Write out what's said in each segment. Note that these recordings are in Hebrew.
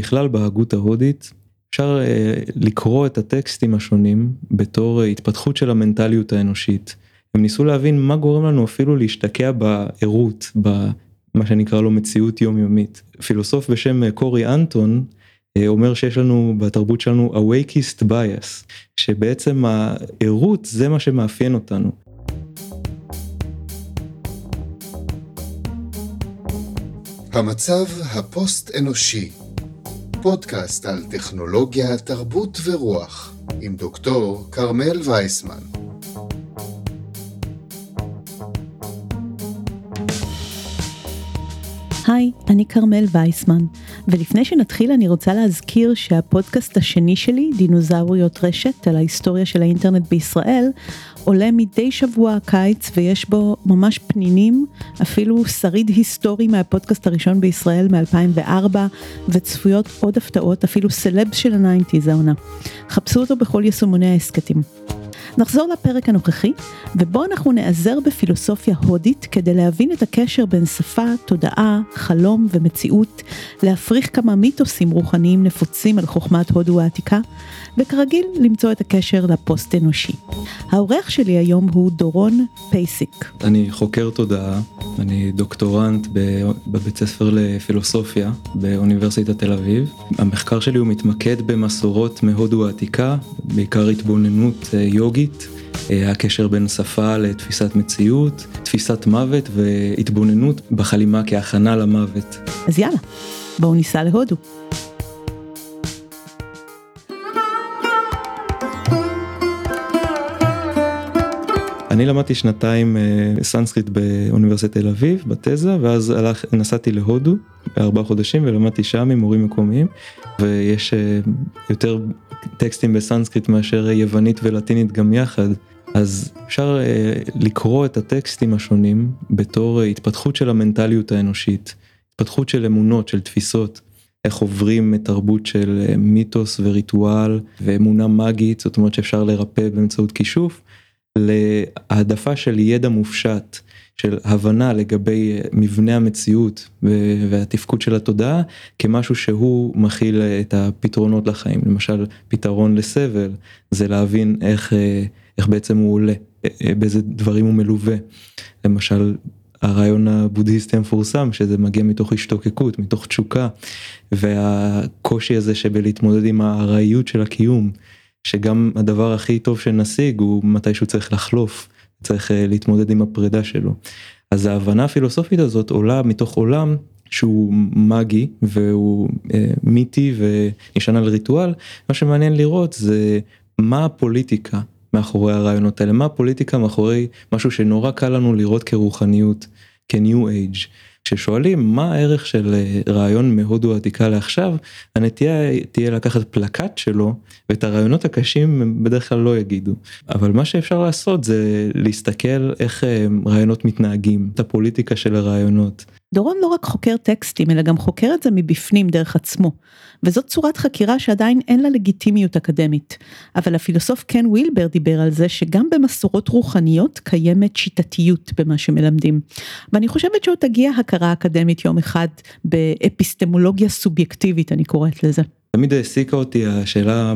בכלל בהגות ההודית אפשר לקרוא את הטקסטים השונים בתור התפתחות של המנטליות האנושית. הם ניסו להבין מה גורם לנו אפילו להשתקע בערות, במה שנקרא לו מציאות יומיומית. פילוסוף בשם קורי אנטון אומר שיש לנו בתרבות שלנו awakeist bias, שבעצם הערות זה מה שמאפיין אותנו. המצב הפוסט אנושי, פודקאסט על טכנולוגיה, תרבות ורוח, עם דוקטור כרמל וייסמן. היי, אני כרמל וייסמן, ולפני שנתחיל אני רוצה להזכיר שהפודקאסט השני שלי, דינוזאוריות רשת, על ההיסטוריה של האינטרנט בישראל, עולה מדי שבוע הקיץ ויש בו ממש פנינים, אפילו שריד היסטורי מהפודקאסט הראשון בישראל מ-2004, וצפויות עוד הפתעות, אפילו סלבס של ה nineties העונה. חפשו אותו בכל יישומוני ההסכתים. נחזור לפרק הנוכחי, ובו אנחנו נעזר בפילוסופיה הודית כדי להבין את הקשר בין שפה, תודעה, חלום ומציאות, להפריך כמה מיתוסים רוחניים נפוצים על חוכמת הודו העתיקה, וכרגיל למצוא את הקשר לפוסט אנושי. האורח שלי היום הוא דורון פייסיק. אני חוקר תודעה, אני דוקטורנט בבית ספר לפילוסופיה באוניברסיטת תל אביב. המחקר שלי הוא מתמקד במסורות מהודו העתיקה, בעיקר התבוננות אה, יוגית. אה, הקשר בין שפה לתפיסת מציאות, תפיסת מוות והתבוננות בחלימה כהכנה למוות. אז יאללה, בואו ניסע להודו. אני למדתי שנתיים אה, סנסקריט באוניברסיטת תל אביב בתזה ואז הלך, נסעתי להודו ארבעה חודשים ולמדתי שם עם מורים מקומיים ויש אה, יותר טקסטים בסנסקריט מאשר יוונית ולטינית גם יחד אז אפשר אה, לקרוא את הטקסטים השונים בתור התפתחות של המנטליות האנושית, התפתחות של אמונות, של תפיסות. איך עוברים מתרבות של מיתוס וריטואל ואמונה מגית, זאת אומרת שאפשר לרפא באמצעות כישוף, להעדפה של ידע מופשט, של הבנה לגבי מבנה המציאות והתפקוד של התודעה כמשהו שהוא מכיל את הפתרונות לחיים. למשל פתרון לסבל זה להבין איך איך בעצם הוא עולה באיזה דברים הוא מלווה. למשל הרעיון הבודהיסטי המפורסם שזה מגיע מתוך השתוקקות מתוך תשוקה והקושי הזה שבלהתמודד עם הארעיות של הקיום שגם הדבר הכי טוב שנשיג הוא מתישהו צריך לחלוף, צריך אה, להתמודד עם הפרידה שלו. אז ההבנה הפילוסופית הזאת עולה מתוך עולם שהוא מגי והוא אה, מיתי ונשען על ריטואל, מה שמעניין לראות זה מה הפוליטיקה מאחורי הרעיונות האלה, מה הפוליטיקה מאחורי משהו שנורא קל לנו לראות כרוחניות, כ-new age. כששואלים מה הערך של אה, רעיון מהודו העתיקה לעכשיו, הנטייה תהיה לקחת פלקט שלו ואת הרעיונות הקשים הם בדרך כלל לא יגידו. אבל מה שאפשר לעשות זה להסתכל איך אה, רעיונות מתנהגים, את הפוליטיקה של הרעיונות. דורון לא רק חוקר טקסטים אלא גם חוקר את זה מבפנים דרך עצמו. וזאת צורת חקירה שעדיין אין לה לגיטימיות אקדמית. אבל הפילוסוף קן וילבר דיבר על זה שגם במסורות רוחניות קיימת שיטתיות במה שמלמדים. ואני חושבת שעוד תגיע הכרה אקדמית יום אחד באפיסטמולוגיה סובייקטיבית אני קוראת לזה. תמיד העסיקה אותי השאלה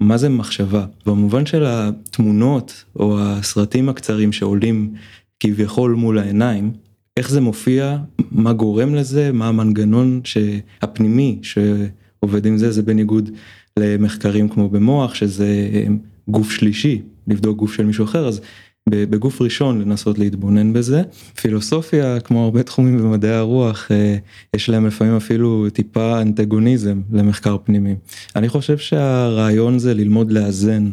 מה זה מחשבה במובן של התמונות או הסרטים הקצרים שעולים כביכול מול העיניים איך זה מופיע מה גורם לזה מה המנגנון הפנימי שעובד עם זה זה בניגוד למחקרים כמו במוח שזה גוף שלישי לבדוק גוף של מישהו אחר אז בגוף ראשון לנסות להתבונן בזה. פילוסופיה כמו הרבה תחומים במדעי הרוח אה, יש להם לפעמים אפילו טיפה אנטגוניזם למחקר פנימי. אני חושב שהרעיון זה ללמוד לאזן.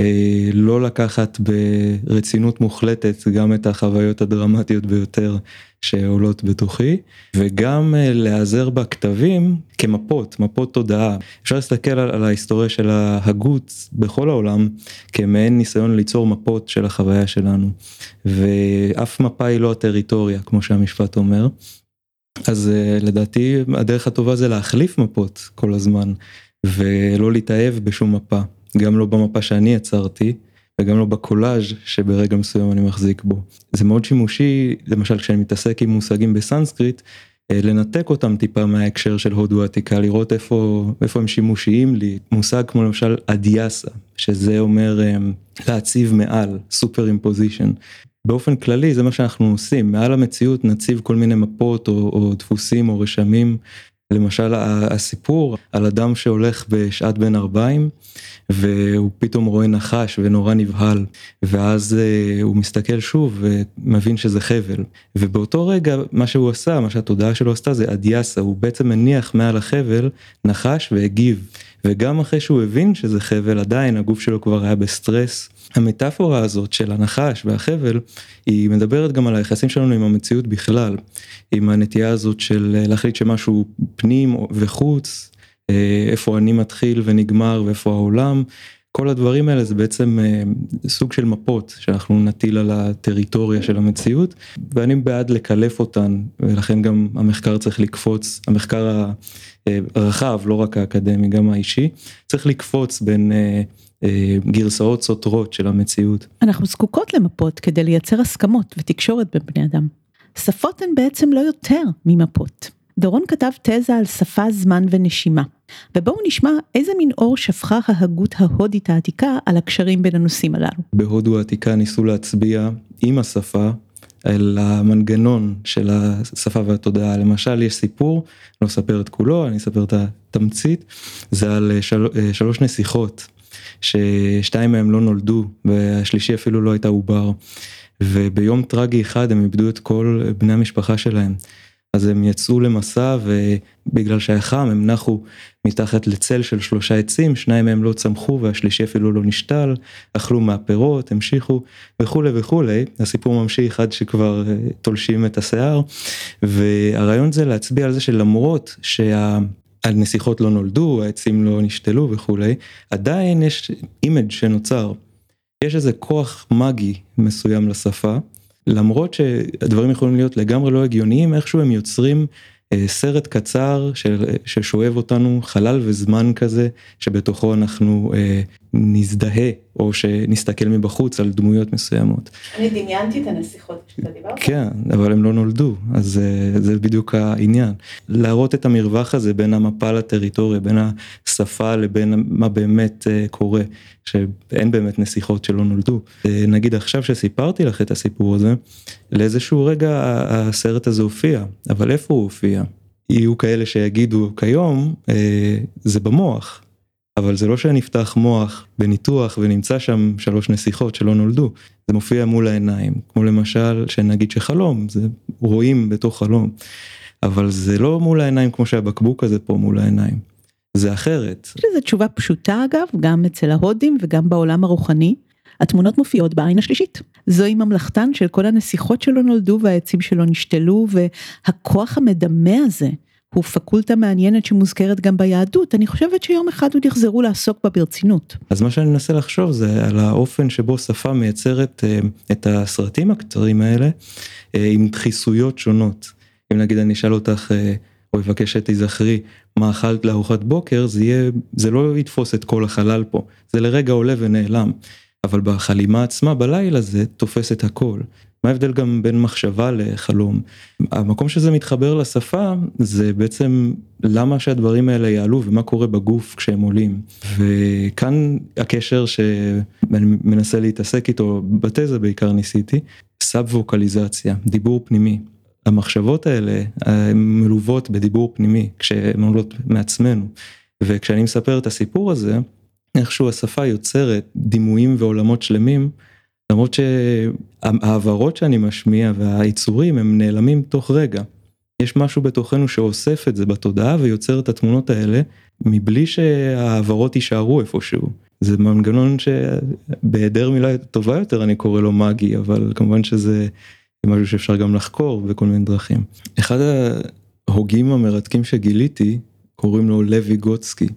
אה, לא לקחת ברצינות מוחלטת גם את החוויות הדרמטיות ביותר שעולות בתוכי וגם אה, להיעזר בכתבים כמפות מפות תודעה אפשר להסתכל על, על ההיסטוריה של ההגות בכל העולם כמעין ניסיון ליצור מפות של החוויה שלנו ואף מפה היא לא הטריטוריה כמו שהמשפט אומר. אז אה, לדעתי הדרך הטובה זה להחליף מפות כל הזמן ולא להתאהב בשום מפה גם לא במפה שאני יצרתי וגם לא בקולאז' שברגע מסוים אני מחזיק בו. זה מאוד שימושי למשל כשאני מתעסק עם מושגים בסנסקריט לנתק אותם טיפה מההקשר של הודו העתיקה, לראות איפה, איפה הם שימושיים לי, מושג כמו למשל אדיאסה, שזה אומר להציב מעל, סופר אימפוזיישן. באופן כללי זה מה שאנחנו עושים, מעל המציאות נציב כל מיני מפות או, או דפוסים או רשמים למשל הסיפור על אדם שהולך בשעת בין ארבעים והוא פתאום רואה נחש ונורא נבהל ואז uh, הוא מסתכל שוב ומבין שזה חבל ובאותו רגע מה שהוא עשה מה שהתודעה שלו עשתה זה אדיאסה הוא בעצם מניח מעל החבל נחש והגיב וגם אחרי שהוא הבין שזה חבל עדיין הגוף שלו כבר היה בסטרס. המטאפורה הזאת של הנחש והחבל היא מדברת גם על היחסים שלנו עם המציאות בכלל, עם הנטייה הזאת של להחליט שמשהו פנים וחוץ, אה, איפה אני מתחיל ונגמר ואיפה העולם, כל הדברים האלה זה בעצם אה, סוג של מפות שאנחנו נטיל על הטריטוריה של המציאות ואני בעד לקלף אותן ולכן גם המחקר צריך לקפוץ, המחקר הרחב לא רק האקדמי גם האישי, צריך לקפוץ בין אה, גרסאות סותרות של המציאות. אנחנו זקוקות למפות כדי לייצר הסכמות ותקשורת בין בני אדם. שפות הן בעצם לא יותר ממפות. דורון כתב תזה על שפה, זמן ונשימה. ובואו נשמע איזה מין אור שפכה ההגות ההודית העתיקה על הקשרים בין הנושאים הללו. בהודו העתיקה ניסו להצביע עם השפה אל המנגנון של השפה והתודעה. למשל יש סיפור, לא אספר את כולו, אני אספר את התמצית, זה על של, שלוש נסיכות, ששתיים מהם לא נולדו והשלישי אפילו לא הייתה עובר. וביום טרגי אחד הם איבדו את כל בני המשפחה שלהם. אז הם יצאו למסע ובגלל שהיה חם הם נחו מתחת לצל של שלושה עצים, שניים מהם לא צמחו והשלישי אפילו לא נשתל, אכלו מהפירות, המשיכו וכולי וכולי, הסיפור ממשיך עד שכבר אה, תולשים את השיער, והרעיון זה להצביע על זה שלמרות שה... הנסיכות לא נולדו, העצים לא נשתלו וכולי, עדיין יש image שנוצר. יש איזה כוח מגי מסוים לשפה, למרות שהדברים יכולים להיות לגמרי לא הגיוניים, איכשהו הם יוצרים אה, סרט קצר של, ששואב אותנו חלל וזמן כזה שבתוכו אנחנו אה, נזדהה או שנסתכל מבחוץ על דמויות מסוימות. אני דמיינתי את הנסיכות כשאתה דיברת. כן, אבל הם לא נולדו, אז אה, זה בדיוק העניין. להראות את המרווח הזה בין המפה לטריטוריה, בין השפה לבין מה באמת אה, קורה, שאין באמת נסיכות שלא נולדו. אה, נגיד עכשיו שסיפרתי לך את הסיפור הזה, לאיזשהו רגע הסרט הזה הופיע, אבל איפה הוא הופיע? יהיו כאלה שיגידו כיום זה במוח, אבל זה לא שנפתח מוח בניתוח ונמצא שם שלוש נסיכות שלא נולדו, זה מופיע מול העיניים, כמו למשל שנגיד שחלום, זה רואים בתוך חלום, אבל זה לא מול העיניים כמו שהבקבוק הזה פה מול העיניים, זה אחרת. יש לזה תשובה פשוטה אגב, גם אצל ההודים וגם בעולם הרוחני. התמונות מופיעות בעין השלישית. זוהי ממלכתן של כל הנסיכות שלא נולדו והעצים שלא נשתלו והכוח המדמה הזה הוא פקולטה מעניינת שמוזכרת גם ביהדות, אני חושבת שיום אחד עוד יחזרו לעסוק בה ברצינות. אז מה שאני מנסה לחשוב זה על האופן שבו שפה מייצרת אה, את הסרטים הקצרים האלה אה, עם דחיסויות שונות. אם נגיד אני אשאל אותך אה, או אבקש שתיזכרי מה אכלת לארוחת בוקר, זה יהיה, זה לא יתפוס את כל החלל פה, זה לרגע עולה ונעלם. אבל בחלימה עצמה בלילה זה תופס את הכל. מה ההבדל גם בין מחשבה לחלום? המקום שזה מתחבר לשפה זה בעצם למה שהדברים האלה יעלו ומה קורה בגוף כשהם עולים. וכאן הקשר שאני מנסה להתעסק איתו בתזה בעיקר ניסיתי, סאב ווקליזציה, דיבור פנימי. המחשבות האלה הן מלוות בדיבור פנימי כשהן עולות מעצמנו. וכשאני מספר את הסיפור הזה, איכשהו השפה יוצרת דימויים ועולמות שלמים למרות שההעברות שאני משמיע והיצורים הם נעלמים תוך רגע. יש משהו בתוכנו שאוסף את זה בתודעה ויוצר את התמונות האלה מבלי שההעברות יישארו איפשהו. זה מנגנון שבהיעדר מילה טובה יותר אני קורא לו מגי אבל כמובן שזה משהו שאפשר גם לחקור בכל מיני דרכים. אחד ההוגים המרתקים שגיליתי קוראים לו לוי גוצקי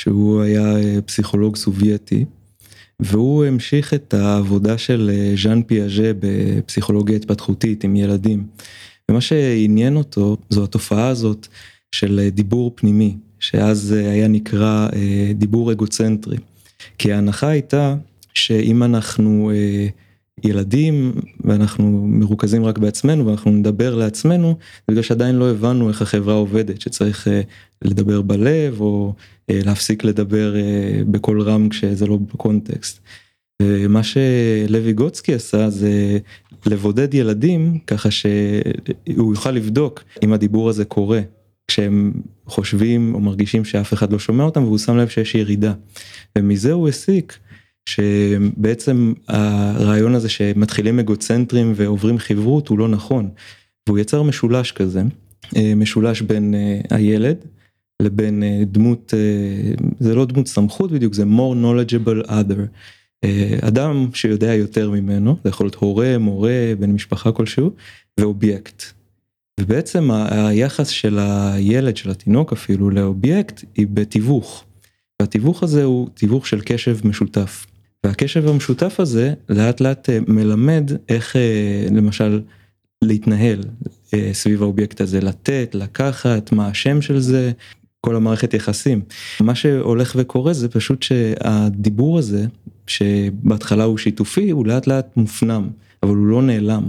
שהוא היה פסיכולוג סובייטי והוא המשיך את העבודה של אה, ז'אן פיאז'ה בפסיכולוגיה התפתחותית עם ילדים. ומה שעניין אותו זו התופעה הזאת של אה, דיבור פנימי, שאז אה, היה נקרא דיבור אגוצנטרי. כי ההנחה הייתה שאם אנחנו ילדים ואנחנו מרוכזים רק בעצמנו ואנחנו נדבר לעצמנו בגלל שעדיין לא הבנו איך החברה עובדת שצריך לדבר בלב או להפסיק לדבר בקול רם כשזה לא בקונטקסט. מה שלוי גוצקי עשה זה לבודד ילדים ככה שהוא יוכל לבדוק אם הדיבור הזה קורה כשהם חושבים או מרגישים שאף אחד לא שומע אותם והוא שם לב שיש ירידה. ומזה הוא הסיק שבעצם הרעיון הזה שמתחילים אגוצנטרים ועוברים חברות הוא לא נכון. והוא יצר משולש כזה, משולש בין הילד לבין דמות, זה לא דמות סמכות בדיוק, זה more knowledgeable other. אדם שיודע יותר ממנו, זה יכול להיות הורה, מורה, בן משפחה כלשהו, ואובייקט. ובעצם היחס של הילד, של התינוק אפילו, לאובייקט היא בתיווך. והתיווך הזה הוא תיווך של קשב משותף. והקשב המשותף הזה לאט לאט מלמד איך למשל להתנהל סביב האובייקט הזה, לתת, לקחת, מה השם של זה, כל המערכת יחסים. מה שהולך וקורה זה פשוט שהדיבור הזה, שבהתחלה הוא שיתופי, הוא לאט לאט מופנם, אבל הוא לא נעלם.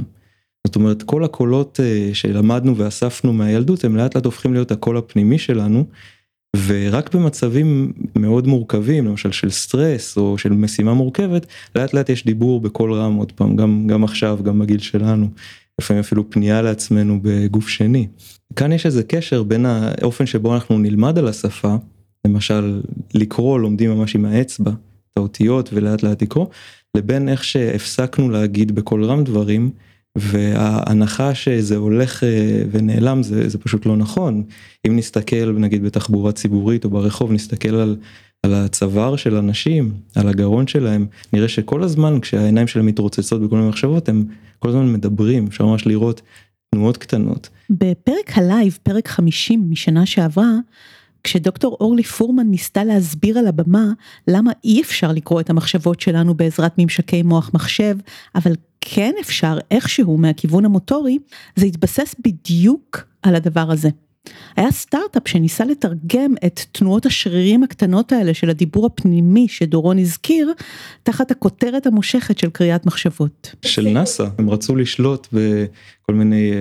זאת אומרת כל הקולות שלמדנו ואספנו מהילדות הם לאט לאט הופכים להיות הקול הפנימי שלנו. ורק במצבים מאוד מורכבים למשל של סטרס או של משימה מורכבת לאט לאט יש דיבור בקול רם עוד פעם גם גם עכשיו גם בגיל שלנו. לפעמים אפילו פנייה לעצמנו בגוף שני. כאן יש איזה קשר בין האופן שבו אנחנו נלמד על השפה למשל לקרוא לומדים ממש עם האצבע את האותיות ולאט לאט לקרוא לבין איך שהפסקנו להגיד בקול רם דברים וההנחה שזה הולך ונעלם זה זה פשוט לא נכון אם נסתכל נגיד בתחבורה ציבורית או ברחוב נסתכל על על הצוואר של אנשים על הגרון שלהם נראה שכל הזמן כשהעיניים שלהם מתרוצצות בכל מיני מחשבות הם כל הזמן מדברים אפשר ממש לראות תנועות קטנות. בפרק ה live פרק 50 משנה שעברה כשדוקטור אורלי פורמן ניסתה להסביר על הבמה למה אי אפשר לקרוא את המחשבות שלנו בעזרת ממשקי מוח מחשב, אבל כן אפשר איכשהו מהכיוון המוטורי, זה התבסס בדיוק על הדבר הזה. היה סטארט-אפ שניסה לתרגם את תנועות השרירים הקטנות האלה של הדיבור הפנימי שדורון הזכיר, תחת הכותרת המושכת של קריאת מחשבות. של נאסא, הם רצו לשלוט בכל מיני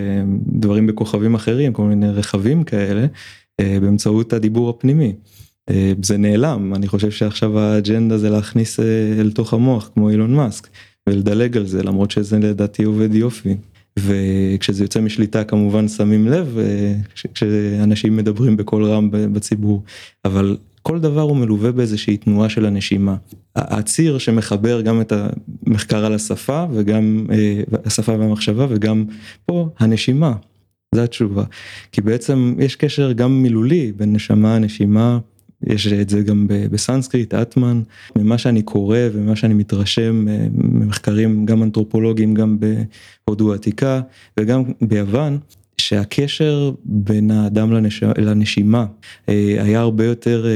דברים בכוכבים אחרים, כל מיני רכבים כאלה. באמצעות הדיבור הפנימי. זה נעלם אני חושב שעכשיו האג'נדה זה להכניס אל תוך המוח כמו אילון מאסק ולדלג על זה למרות שזה לדעתי עובד יופי. וכשזה יוצא משליטה כמובן שמים לב כשאנשים מדברים בקול רם בציבור אבל כל דבר הוא מלווה באיזושהי תנועה של הנשימה. הציר שמחבר גם את המחקר על השפה וגם השפה והמחשבה וגם פה הנשימה. זה התשובה. כי בעצם יש קשר גם מילולי בין נשמה נשימה יש את זה גם בסנסקריט אטמן ממה שאני קורא ומה שאני מתרשם ממחקרים גם אנתרופולוגיים גם בהודו העתיקה וגם ביוון שהקשר בין האדם לנש... לנשימה היה הרבה יותר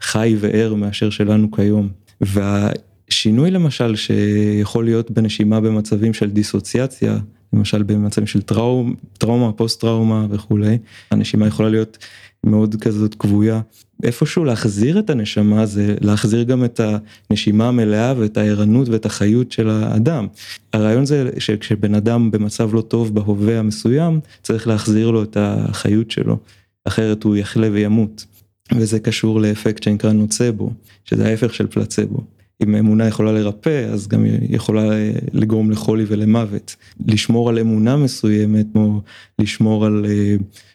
חי וער מאשר שלנו כיום. והשינוי למשל שיכול להיות בנשימה במצבים של דיסוציאציה למשל במצבים של טראום, טראומה, פוסט טראומה וכולי, הנשימה יכולה להיות מאוד כזאת כבויה. איפשהו להחזיר את הנשמה זה להחזיר גם את הנשימה המלאה ואת הערנות ואת החיות של האדם. הרעיון זה שכשבן אדם במצב לא טוב בהווה המסוים צריך להחזיר לו את החיות שלו, אחרת הוא יחלה וימות. וזה קשור לאפקט שנקרא נוצבו, שזה ההפך של פלצבו. אם אמונה יכולה לרפא אז גם יכולה לגרום לחולי ולמוות. לשמור על אמונה מסוימת כמו לשמור על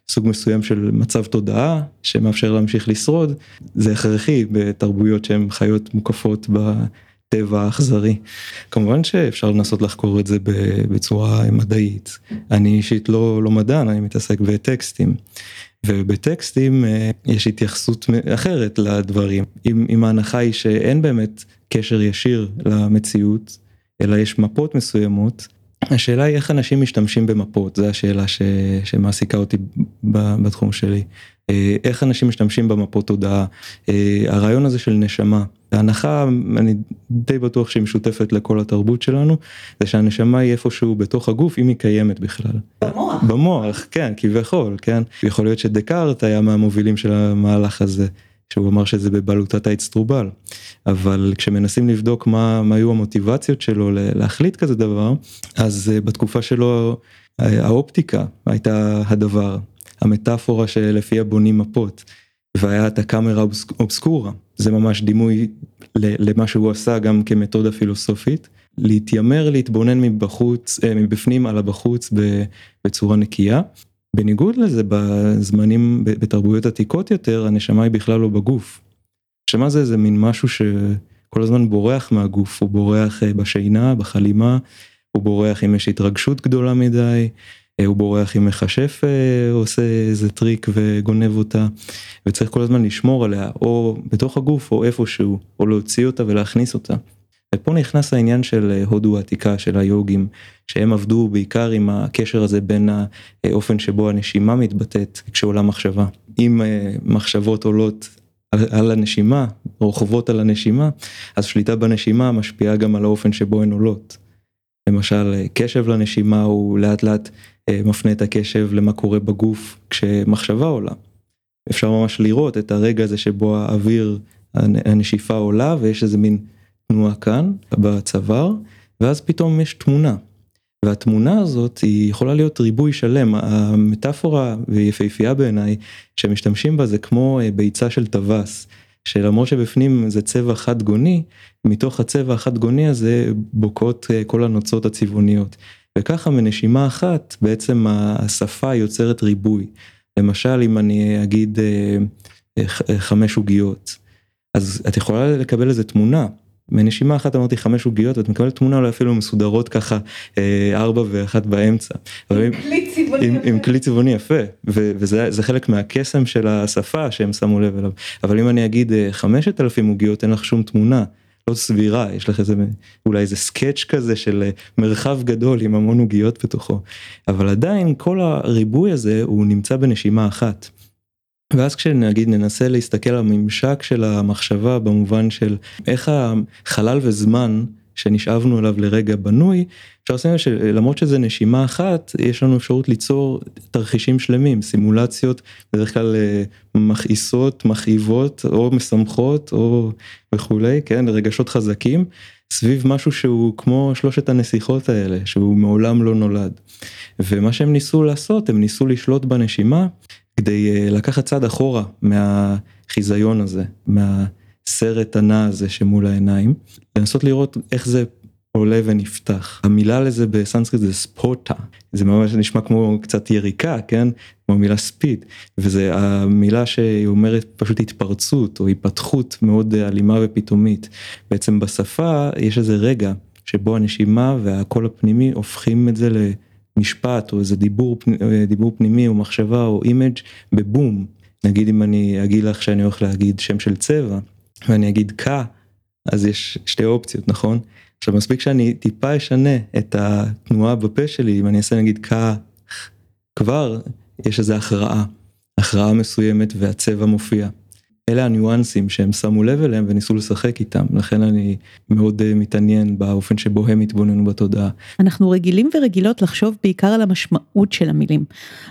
סוג מסוים של מצב תודעה שמאפשר להמשיך לשרוד זה הכרחי בתרבויות שהן חיות מוקפות בטבע האכזרי. כמובן שאפשר לנסות לחקור את זה בצורה מדעית. אני אישית לא לא מדען אני מתעסק בטקסטים. ובטקסטים יש התייחסות אחרת לדברים אם אם ההנחה היא שאין באמת קשר ישיר למציאות אלא יש מפות מסוימות. השאלה היא איך אנשים משתמשים במפות זה השאלה. שמעסיקה אותי בתחום שלי. איך אנשים משתמשים במפות תודעה הרעיון הזה של נשמה ההנחה אני די בטוח שהיא משותפת לכל התרבות שלנו זה שהנשמה היא איפשהו בתוך הגוף אם היא קיימת בכלל. במוח. במוח כן כביכול כן יכול להיות שדקארט היה מהמובילים של המהלך הזה שהוא אמר שזה בבעלותת האצטרובל. אבל כשמנסים לבדוק מה, מה היו המוטיבציות שלו להחליט כזה דבר, אז אה, בתקופה שלו האופטיקה הייתה הדבר, המטאפורה שלפיה בונים מפות. והיה את הקאמרה אובסקורה, זה ממש דימוי למה שהוא עשה גם כמתודה פילוסופית, להתיימר להתבונן מבחוץ, אה, מבפנים על הבחוץ בצורה נקייה. בניגוד לזה בזמנים בתרבויות עתיקות יותר הנשמה היא בכלל לא בגוף. נשמה זה איזה מין משהו שכל הזמן בורח מהגוף, הוא בורח אה, בשינה, בחלימה, הוא בורח אם יש התרגשות גדולה מדי, הוא בורח עם מכשף אה, עושה איזה טריק וגונב אותה וצריך כל הזמן לשמור עליה או בתוך הגוף או איפשהו או להוציא אותה ולהכניס אותה. ופה נכנס העניין של אה, הודו העתיקה של היוגים שהם עבדו בעיקר עם הקשר הזה בין האופן שבו הנשימה מתבטאת כשעולה מחשבה. אם מחשבות עולות על הנשימה, רוכבות על הנשימה, אז שליטה בנשימה משפיעה גם על האופן שבו הן עולות. למשל קשב לנשימה הוא לאט לאט אה, מפנה את הקשב למה קורה בגוף כשמחשבה עולה. אפשר ממש לראות את הרגע הזה שבו האוויר, הנשיפה עולה ויש איזה מין תנועה כאן בצוואר ואז פתאום יש תמונה. והתמונה הזאת היא יכולה להיות ריבוי שלם המטאפורה ויפהפייה בעיניי שמשתמשים בה זה כמו אה, ביצה של טווס שלמרות שבפנים זה צבע חד גוני מתוך הצבע החד גוני הזה בוקעות אה, כל הנוצות הצבעוניות. וככה מנשימה אחת בעצם השפה יוצרת ריבוי. למשל אם אני אגיד אה, אה, חמש עוגיות אז את יכולה לקבל איזה תמונה. מנשימה אחת אמרתי חמש עוגיות ואת מקבלת תמונה אולי אפילו מסודרות ככה אה, ארבע ואחת באמצע. עם כלי צבעוני יפה. עם כלי צבעוני יפה וזה חלק מהקסם של השפה שהם שמו לב אליו אבל אם אני אגיד חמשת אלפים עוגיות אין לך שום תמונה לא סבירה, יש לך איזה, אולי איזה סקאץ' כזה של אה, מרחב גדול עם המון עוגיות בתוכו, אבל עדיין כל הריבוי הזה הוא נמצא בנשימה אחת. ואז כשנגיד ננסה להסתכל על הממשק של המחשבה במובן של איך החלל וזמן שנשאבנו אליו לרגע בנוי, אפשר לשים שלמרות שזה נשימה אחת, יש לנו אפשרות ליצור תרחישים שלמים, סימולציות בדרך כלל אה, מכעיסות, מכאיבות, או משמחות, או וכולי, כן, רגשות חזקים, סביב משהו שהוא כמו שלושת הנסיכות האלה, שהוא מעולם לא נולד. ומה שהם ניסו לעשות, הם ניסו לשלוט בנשימה כדי אה, לקחת צעד אחורה מהחיזיון הזה, מה... הסרט הנע הזה שמול העיניים, לנסות לראות איך זה עולה ונפתח. המילה לזה בסנסקריט זה ספוטה, זה ממש נשמע כמו קצת יריקה, כן? כמו המילה spit, וזה המילה שהיא אומרת פשוט התפרצות או היפתחות מאוד אלימה ופתאומית. בעצם בשפה יש איזה רגע שבו הנשימה והקול הפנימי הופכים את זה למשפט או איזה דיבור, דיבור פנימי או מחשבה או image בבום. נגיד אם אני אגיד לך שאני הולך להגיד שם של צבע, ואני אגיד ק, אז יש שתי אופציות, נכון? עכשיו מספיק שאני טיפה אשנה את התנועה בפה שלי, אם אני אעשה נגיד ק, כבר יש איזה הכרעה, הכרעה מסוימת והצבע מופיע. אלה הניואנסים שהם שמו לב אליהם וניסו לשחק איתם, לכן אני מאוד uh, מתעניין באופן שבו הם התבוננו בתודעה. אנחנו רגילים ורגילות לחשוב בעיקר על המשמעות של המילים,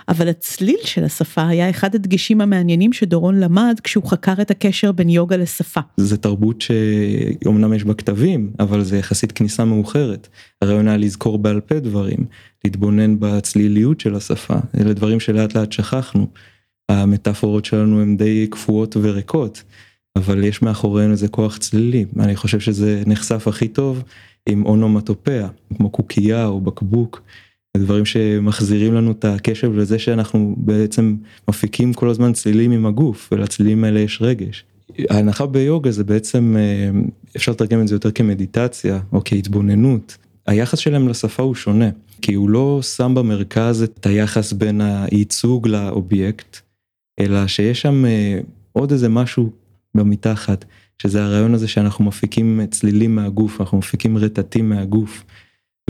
אבל הצליל של השפה היה אחד הדגשים המעניינים שדורון למד כשהוא חקר את הקשר בין יוגה לשפה. זה תרבות שאומנם יש בה כתבים, אבל זה יחסית כניסה מאוחרת. הרעיון היה לזכור בעל פה דברים, להתבונן בצליליות של השפה, אלה דברים שלאט לאט שכחנו. המטאפורות שלנו הן די קפואות וריקות, אבל יש מאחוריהן איזה כוח צלילי, אני חושב שזה נחשף הכי טוב עם אונומטופיה, כמו קוקייה או בקבוק, דברים שמחזירים לנו את הקשב לזה שאנחנו בעצם מפיקים כל הזמן צלילים עם הגוף, ולצלילים האלה יש רגש. ההנחה ביוגה זה בעצם, אה, אפשר לתרגם את זה יותר כמדיטציה או כהתבוננות. היחס שלהם לשפה הוא שונה, כי הוא לא שם במרכז את היחס בין הייצוג לאובייקט, אלא שיש שם אה, עוד איזה משהו במתחת, שזה הרעיון הזה שאנחנו מפיקים צלילים מהגוף, אנחנו מפיקים רטטים מהגוף.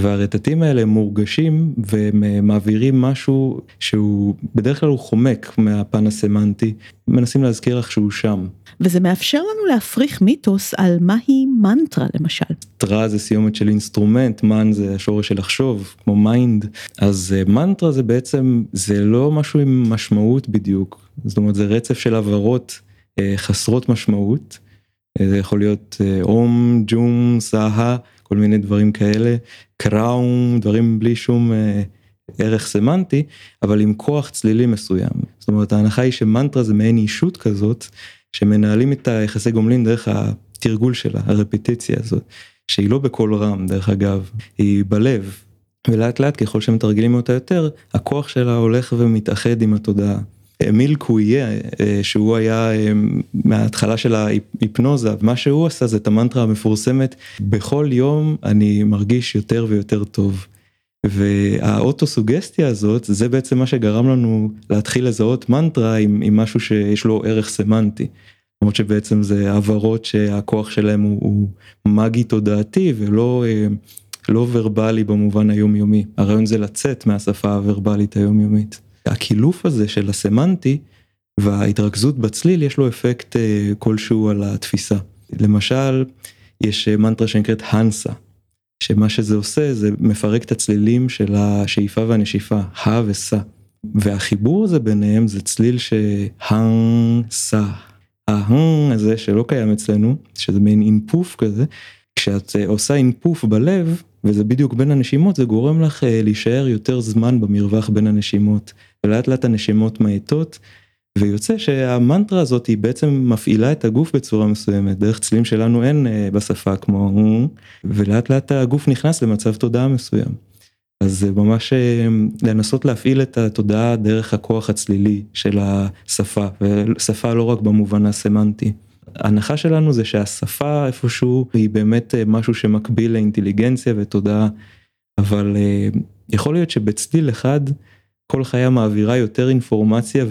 והרטטים האלה מורגשים ומעבירים משהו שהוא בדרך כלל הוא חומק מהפן הסמנטי, מנסים להזכיר איך שהוא שם. וזה מאפשר לנו להפריך מיתוס על מהי מנטרה למשל. טרה זה סיומת של אינסטרומנט, מן זה השורש של לחשוב, כמו mind, אז אה, מנטרה זה בעצם, זה לא משהו עם משמעות בדיוק, זאת אומרת זה רצף של הברות חסרות משמעות. זה יכול להיות אום, ג'ום, סהה, כל מיני דברים כאלה, קראום, דברים בלי שום ערך סמנטי, אבל עם כוח צלילי מסוים. זאת אומרת ההנחה היא שמנטרה זה מעין אישות כזאת, שמנהלים את היחסי גומלין דרך התרגול שלה, הרפטיציה הזאת, שהיא לא בקול רם דרך אגב, היא בלב, ולאט לאט ככל שמתרגלים אותה יותר, הכוח שלה הולך ומתאחד עם התודעה. אמיל קוויה אה, שהוא היה אה, מההתחלה של ההיפנוזה מה שהוא עשה זה את המנטרה המפורסמת בכל יום אני מרגיש יותר ויותר טוב. והאוטוסוגסטיה הזאת זה בעצם מה שגרם לנו להתחיל לזהות מנטרה עם, עם משהו שיש לו ערך סמנטי. למרות שבעצם זה הבהרות שהכוח שלהם הוא, הוא מגי תודעתי ולא אה, לא ורבלי במובן היומיומי הרעיון זה לצאת מהשפה הוורבלית היומיומית. הקילוף הזה של הסמנטי וההתרכזות בצליל יש לו אפקט אה, כלשהו על התפיסה. למשל יש מנטרה שנקראת הנסה שמה שזה עושה זה מפרק את הצלילים של השאיפה והנשיפה, ה וסה. והחיבור הזה ביניהם זה צליל שהן סה. ההן הזה שלא קיים אצלנו, שזה מעין אינפוף כזה, כשאת אה, עושה אינפוף בלב, וזה בדיוק בין הנשימות, זה גורם לך אה, להישאר יותר זמן במרווח בין הנשימות. ולאט לאט הנשימות מאטות, ויוצא שהמנטרה הזאת היא בעצם מפעילה את הגוף בצורה מסוימת דרך צלילים שלנו אין אה, בשפה כמו ולאט לאט הגוף נכנס למצב תודעה מסוים. אז זה ממש אה, לנסות להפעיל את התודעה דרך הכוח הצלילי של השפה ושפה לא רק במובן הסמנטי. ההנחה שלנו זה שהשפה איפשהו היא באמת אה, משהו שמקביל לאינטליגנציה ותודעה אבל יכול להיות שבצליל אחד כל חיה מעבירה יותר אינפורמציה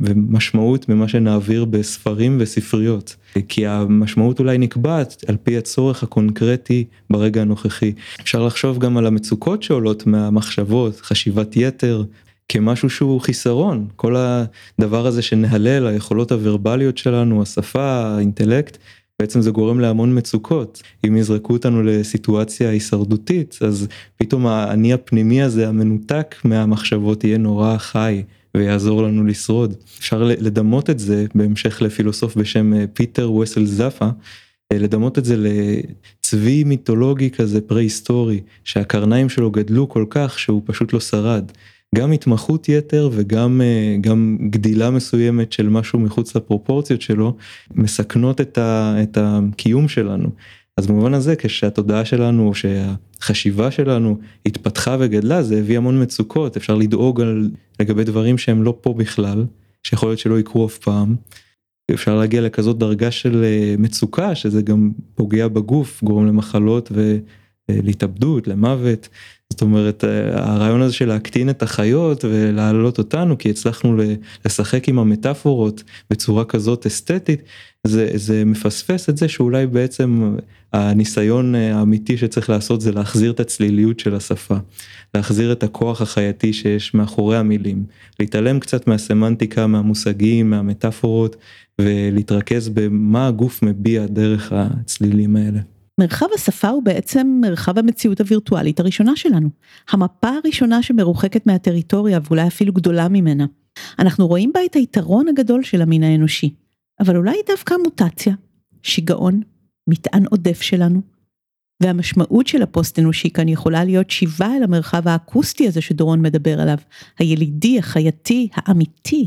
ומשמעות ממה שנעביר בספרים וספריות כי המשמעות אולי נקבעת על פי הצורך הקונקרטי ברגע הנוכחי. אפשר לחשוב גם על המצוקות שעולות מהמחשבות חשיבת יתר כמשהו שהוא חיסרון כל הדבר הזה שנהלל היכולות הוורבליות שלנו השפה האינטלקט בעצם זה גורם להמון מצוקות אם יזרקו אותנו לסיטואציה הישרדותית אז פתאום האני הפנימי הזה המנותק מהמחשבות יהיה נורא חי ויעזור לנו לשרוד אפשר לדמות את זה בהמשך לפילוסוף בשם אה, פיטר וסל זאפה אה, לדמות את זה לצבי מיתולוגי כזה פרה היסטורי שהקרניים שלו גדלו כל כך שהוא פשוט לא שרד. גם התמחות יתר וגם אה, גם גדילה מסוימת של משהו מחוץ לפרופורציות שלו מסכנות את, ה, את הקיום שלנו. אז במובן הזה כשהתודעה שלנו או שהחשיבה שלנו התפתחה וגדלה זה הביא המון מצוקות אפשר לדאוג על לגבי דברים שהם לא פה בכלל שיכול להיות שלא יקרו אף פעם. אפשר להגיע לכזאת דרגה של אה, מצוקה שזה גם פוגע בגוף גורם למחלות ולהתאבדות למוות זאת אומרת הרעיון הזה של להקטין את החיות ולהעלות אותנו כי הצלחנו לשחק עם המטאפורות בצורה כזאת אסתטית זה זה מפספס את זה שאולי בעצם הניסיון האמיתי שצריך לעשות זה להחזיר את הצליליות של השפה. להחזיר את הכוח החייתי שיש מאחורי המילים להתעלם קצת מהסמנטיקה מהמושגים מהמטאפורות ולהתרכז במה הגוף מביע דרך הצלילים האלה. מרחב השפה הוא בעצם מרחב המציאות הווירטואלית הראשונה שלנו. המפה הראשונה שמרוחקת מהטריטוריה ואולי אפילו גדולה ממנה. אנחנו רואים בה את היתרון הגדול של המין האנושי. אבל אולי דווקא מוטציה, שיגעון, מטען עודף שלנו. והמשמעות של הפוסט אנושי כאן יכולה להיות שיבה אל המרחב האקוסטי הזה שדורון מדבר עליו, הילידי, החייתי, האמיתי,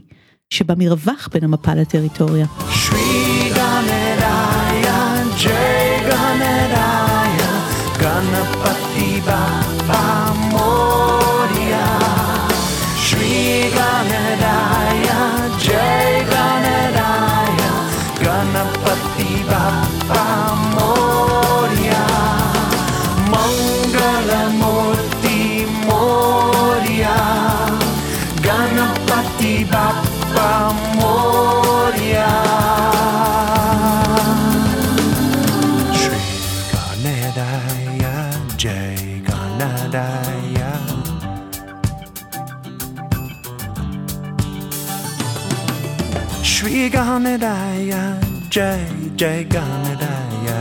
שבמרווח בין המפה לטריטוריה. Ganapati Shri Ganadaya, Jai Jai Ganadaya.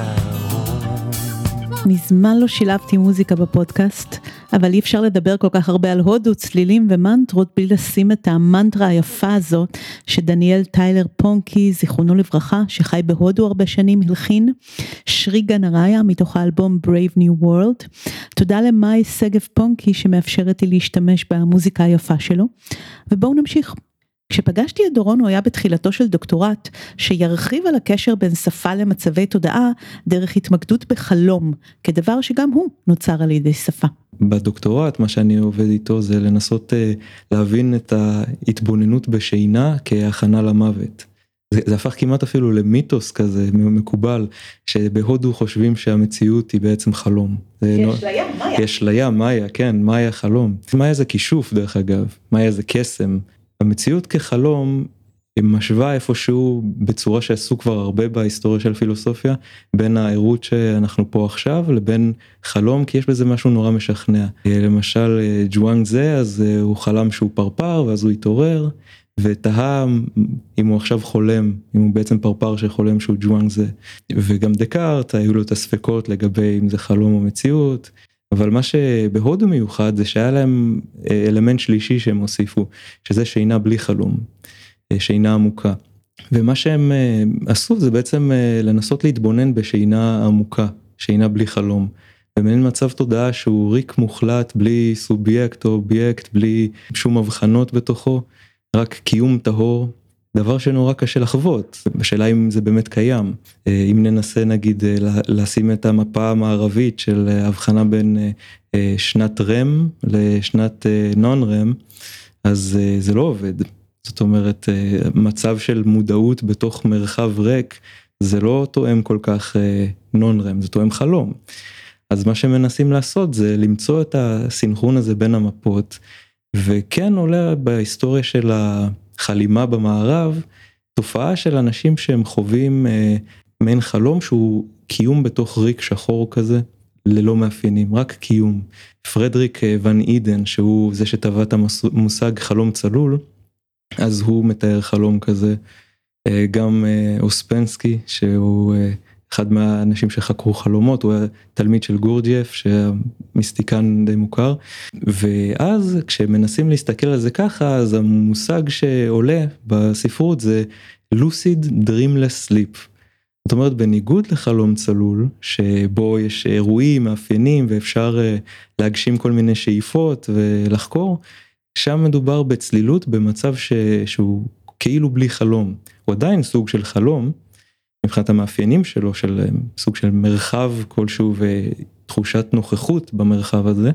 מזמן לא שילבתי מוזיקה בפודקאסט, אבל אי אפשר לדבר כל כך הרבה על הודו, צלילים ומנטרות בלי לשים את המנטרה היפה הזאת שדניאל טיילר פונקי, זיכרונו לברכה, שחי בהודו הרבה שנים, הלחין, שרי גנריה מתוך האלבום Brave New World. תודה למאי שגב פונקי שמאפשרת לי להשתמש במוזיקה היפה שלו, ובואו נמשיך. כשפגשתי את דורון הוא היה בתחילתו של דוקטורט שירחיב על הקשר בין שפה למצבי תודעה דרך התמקדות בחלום כדבר שגם הוא נוצר על ידי שפה. בדוקטורט מה שאני עובד איתו זה לנסות uh, להבין את ההתבוננות בשינה כהכנה למוות. זה, זה הפך כמעט אפילו למיתוס כזה מקובל שבהודו חושבים שהמציאות היא בעצם חלום. יש לים, מאיה. יש לים, מאיה, כן, מאיה חלום. מאיה זה כישוף דרך אגב, מאיה זה קסם. המציאות כחלום משווה איפשהו בצורה שעשו כבר הרבה בהיסטוריה של פילוסופיה בין הערות שאנחנו פה עכשיו לבין חלום כי יש בזה משהו נורא משכנע. למשל ג'ואנג זה אז הוא חלם שהוא פרפר ואז הוא התעורר ותהה אם הוא עכשיו חולם אם הוא בעצם פרפר שחולם שהוא ג'ואנג זה. וגם דקארט היו לו את הספקות לגבי אם זה חלום או מציאות אבל מה שבהודו מיוחד זה שהיה להם אלמנט שלישי שהם הוסיפו שזה שינה בלי חלום. שינה עמוקה. ומה שהם עשו זה בעצם לנסות להתבונן בשינה עמוקה, שינה בלי חלום. במין מצב תודעה שהוא ריק מוחלט בלי סובייקט או אובייקט בלי שום הבחנות בתוכו, רק קיום טהור, דבר שנורא קשה לחוות, השאלה אם זה באמת קיים. אם ננסה נגיד לשים את המפה המערבית של הבחנה בין שנת רם לשנת נון רם, אז זה לא עובד. זאת אומרת מצב של מודעות בתוך מרחב ריק זה לא תואם כל כך נון רם זה תואם חלום. אז מה שמנסים לעשות זה למצוא את הסינכרון הזה בין המפות וכן עולה בהיסטוריה של החלימה במערב תופעה של אנשים שהם חווים מעין חלום שהוא קיום בתוך ריק שחור כזה ללא מאפיינים רק קיום. פרדריק ון אידן שהוא זה שטבע את המושג חלום צלול. אז הוא מתאר חלום כזה, גם אוספנסקי שהוא אחד מהאנשים שחקרו חלומות, הוא היה תלמיד של גורג'ייף שהיה מיסטיקן די מוכר, ואז כשמנסים להסתכל על זה ככה אז המושג שעולה בספרות זה lucid dreamless sleep. זאת אומרת בניגוד לחלום צלול שבו יש אירועים מאפיינים ואפשר להגשים כל מיני שאיפות ולחקור. שם מדובר בצלילות במצב ש... שהוא כאילו בלי חלום, הוא עדיין סוג של חלום מבחינת המאפיינים שלו של סוג של מרחב כלשהו ותחושת נוכחות במרחב הזה,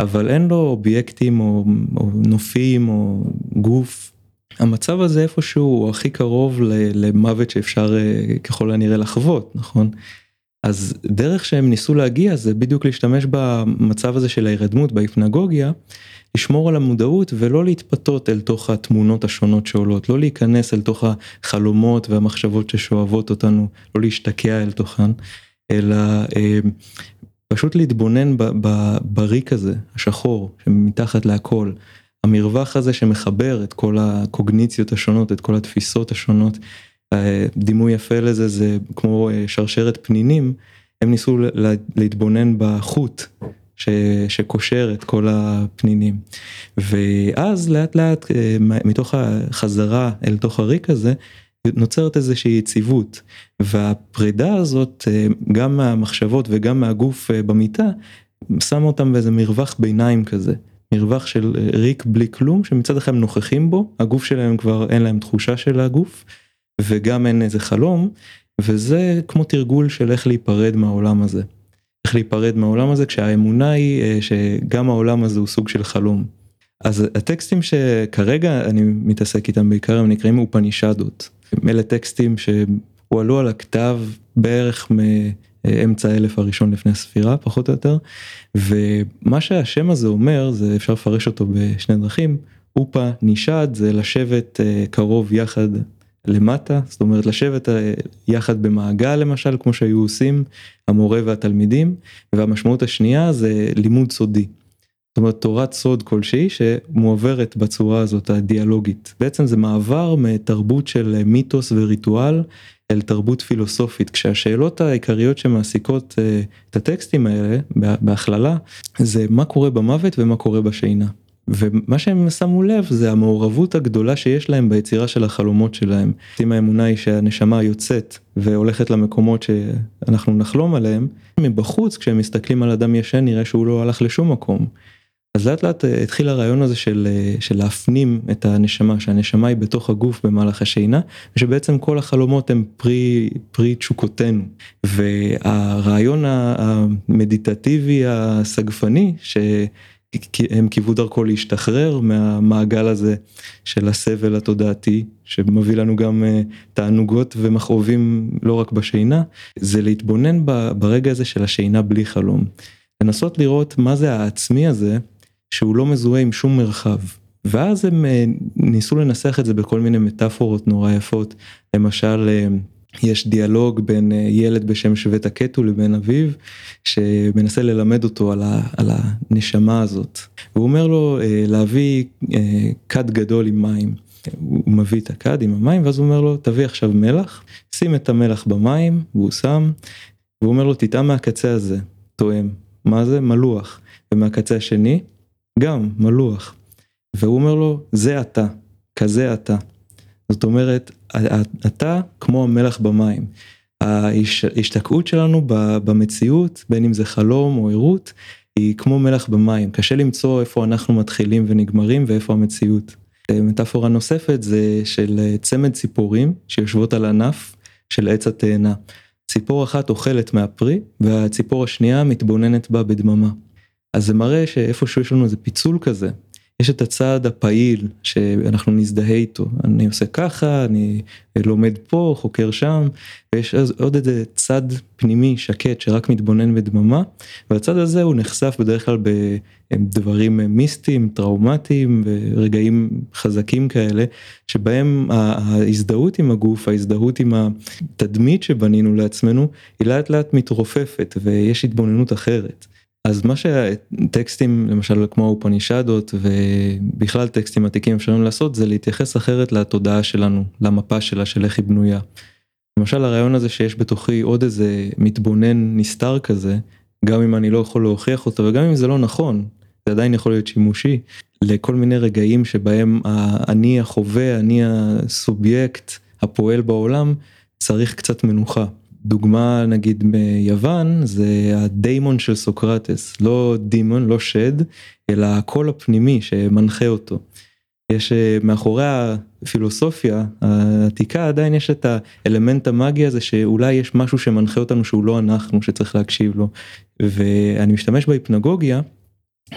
אבל אין לו אובייקטים או, או נופים או גוף. המצב הזה איפשהו הוא הכי קרוב למוות שאפשר ככל הנראה לחוות, נכון? אז דרך שהם ניסו להגיע זה בדיוק להשתמש במצב הזה של ההירדמות בהיפנגוגיה. לשמור על המודעות ולא להתפתות אל תוך התמונות השונות שעולות, לא להיכנס אל תוך החלומות והמחשבות ששואבות אותנו, לא להשתקע אל תוכן, אלא אה, פשוט להתבונן בריק הזה, השחור, שמתחת להכל, המרווח הזה שמחבר את כל הקוגניציות השונות, את כל התפיסות השונות, דימוי יפה לזה זה כמו שרשרת פנינים, הם ניסו להתבונן בחוט ש, שקושר את כל הפנינים. ואז לאט לאט מתוך החזרה אל תוך הריק הזה נוצרת איזושהי יציבות והפרידה הזאת גם מהמחשבות וגם מהגוף במיטה שמה אותם באיזה מרווח ביניים כזה. מרווח של ריק בלי כלום שמצד אחד נוכחים בו הגוף שלהם כבר אין להם תחושה של הגוף וגם אין איזה חלום וזה כמו תרגול של איך להיפרד מהעולם הזה. איך להיפרד מהעולם הזה כשהאמונה היא שגם העולם הזה הוא סוג של חלום. אז הטקסטים שכרגע אני מתעסק איתם בעיקר הם נקראים אופנישדות. אלה טקסטים שהועלו על הכתב בערך מאמצע האלף הראשון לפני הספירה פחות או יותר ומה שהשם הזה אומר זה אפשר לפרש אותו בשני דרכים. אופה נישד זה לשבת קרוב יחד למטה, זאת אומרת לשבת יחד במעגל למשל כמו שהיו עושים המורה והתלמידים והמשמעות השנייה זה לימוד סודי. זאת אומרת תורת סוד כלשהי שמועברת בצורה הזאת הדיאלוגית. בעצם זה מעבר מתרבות של מיתוס וריטואל אל תרבות פילוסופית כשהשאלות העיקריות שמעסיקות אה, את הטקסטים האלה בהכללה זה מה קורה במוות ומה קורה בשינה. ומה שהם שמו לב זה המעורבות הגדולה שיש להם ביצירה של החלומות שלהם. אם האמונה היא שהנשמה יוצאת והולכת למקומות שאנחנו נחלום עליהם, מבחוץ כשהם מסתכלים על אדם ישן נראה שהוא לא הלך לשום מקום. אז לאט לאט התחיל הרעיון הזה של, של להפנים את הנשמה, שהנשמה היא בתוך הגוף במהלך השינה, ושבעצם כל החלומות הם פרי, פרי תשוקותינו. והרעיון המדיטטיבי הסגפני, שהם קיוו דרכו להשתחרר מהמעגל הזה של הסבל התודעתי, שמביא לנו גם אה, תענוגות ומכאובים לא רק בשינה, זה להתבונן ברגע הזה של השינה בלי חלום. לנסות לראות מה זה העצמי הזה שהוא לא מזוהה עם שום מרחב. ואז הם אה, ניסו לנסח את זה בכל מיני מטאפורות נורא יפות. למשל, אה, יש דיאלוג בין אה, ילד בשם שווית הקטו לבין אביו, שמנסה ללמד אותו על, ה, על הנשמה הזאת. הוא אומר לו להביא כד גדול עם מים. הוא מביא את הכד עם המים ואז הוא אומר לו תביא עכשיו מלח, שים את המלח במים, והוא שם, והוא אומר לו תטעם מהקצה הזה, תואם. מה זה? מלוח. ומהקצה השני, גם מלוח. והוא אומר לו, זה אתה, כזה אתה. זאת אומרת, אתה כמו המלח במים. ההשתקעות שלנו במציאות, בין אם זה חלום או ערות, היא כמו מלח במים. קשה למצוא איפה אנחנו מתחילים ונגמרים ואיפה המציאות. מטאפורה נוספת זה של צמד ציפורים שיושבות על ענף של עץ התאנה. ציפור אחת אוכלת מהפרי והציפור השנייה מתבוננת בה בדממה. אז זה מראה שאיפשהו יש לנו איזה פיצול כזה. יש את הצעד הפעיל שאנחנו נזדהה איתו, אני עושה ככה, אני לומד פה, חוקר שם, ויש עוד איזה צד פנימי שקט שרק מתבונן בדממה, והצד הזה הוא נחשף בדרך כלל בדברים מיסטיים, טראומטיים ורגעים חזקים כאלה, שבהם ההזדהות עם הגוף, ההזדהות עם התדמית שבנינו לעצמנו, היא לאט לאט מתרופפת ויש התבוננות אחרת. אז מה שטקסטים למשל כמו האופנישדות ובכלל טקסטים עתיקים אפשרים לעשות זה להתייחס אחרת לתודעה שלנו, למפה שלה של איך היא בנויה. למשל הרעיון הזה שיש בתוכי עוד איזה מתבונן נסתר כזה, גם אם אני לא יכול להוכיח אותו וגם אם זה לא נכון, זה עדיין יכול להיות שימושי לכל מיני רגעים שבהם אני החווה, אני הסובייקט הפועל בעולם, צריך קצת מנוחה. דוגמה נגיד ביוון זה הדיימון של סוקרטס לא דימון לא שד אלא הקול הפנימי שמנחה אותו. יש אה, מאחורי הפילוסופיה העתיקה עדיין יש את האלמנט המאגי הזה שאולי יש משהו שמנחה אותנו שהוא לא אנחנו שצריך להקשיב לו ואני משתמש בהיפנגוגיה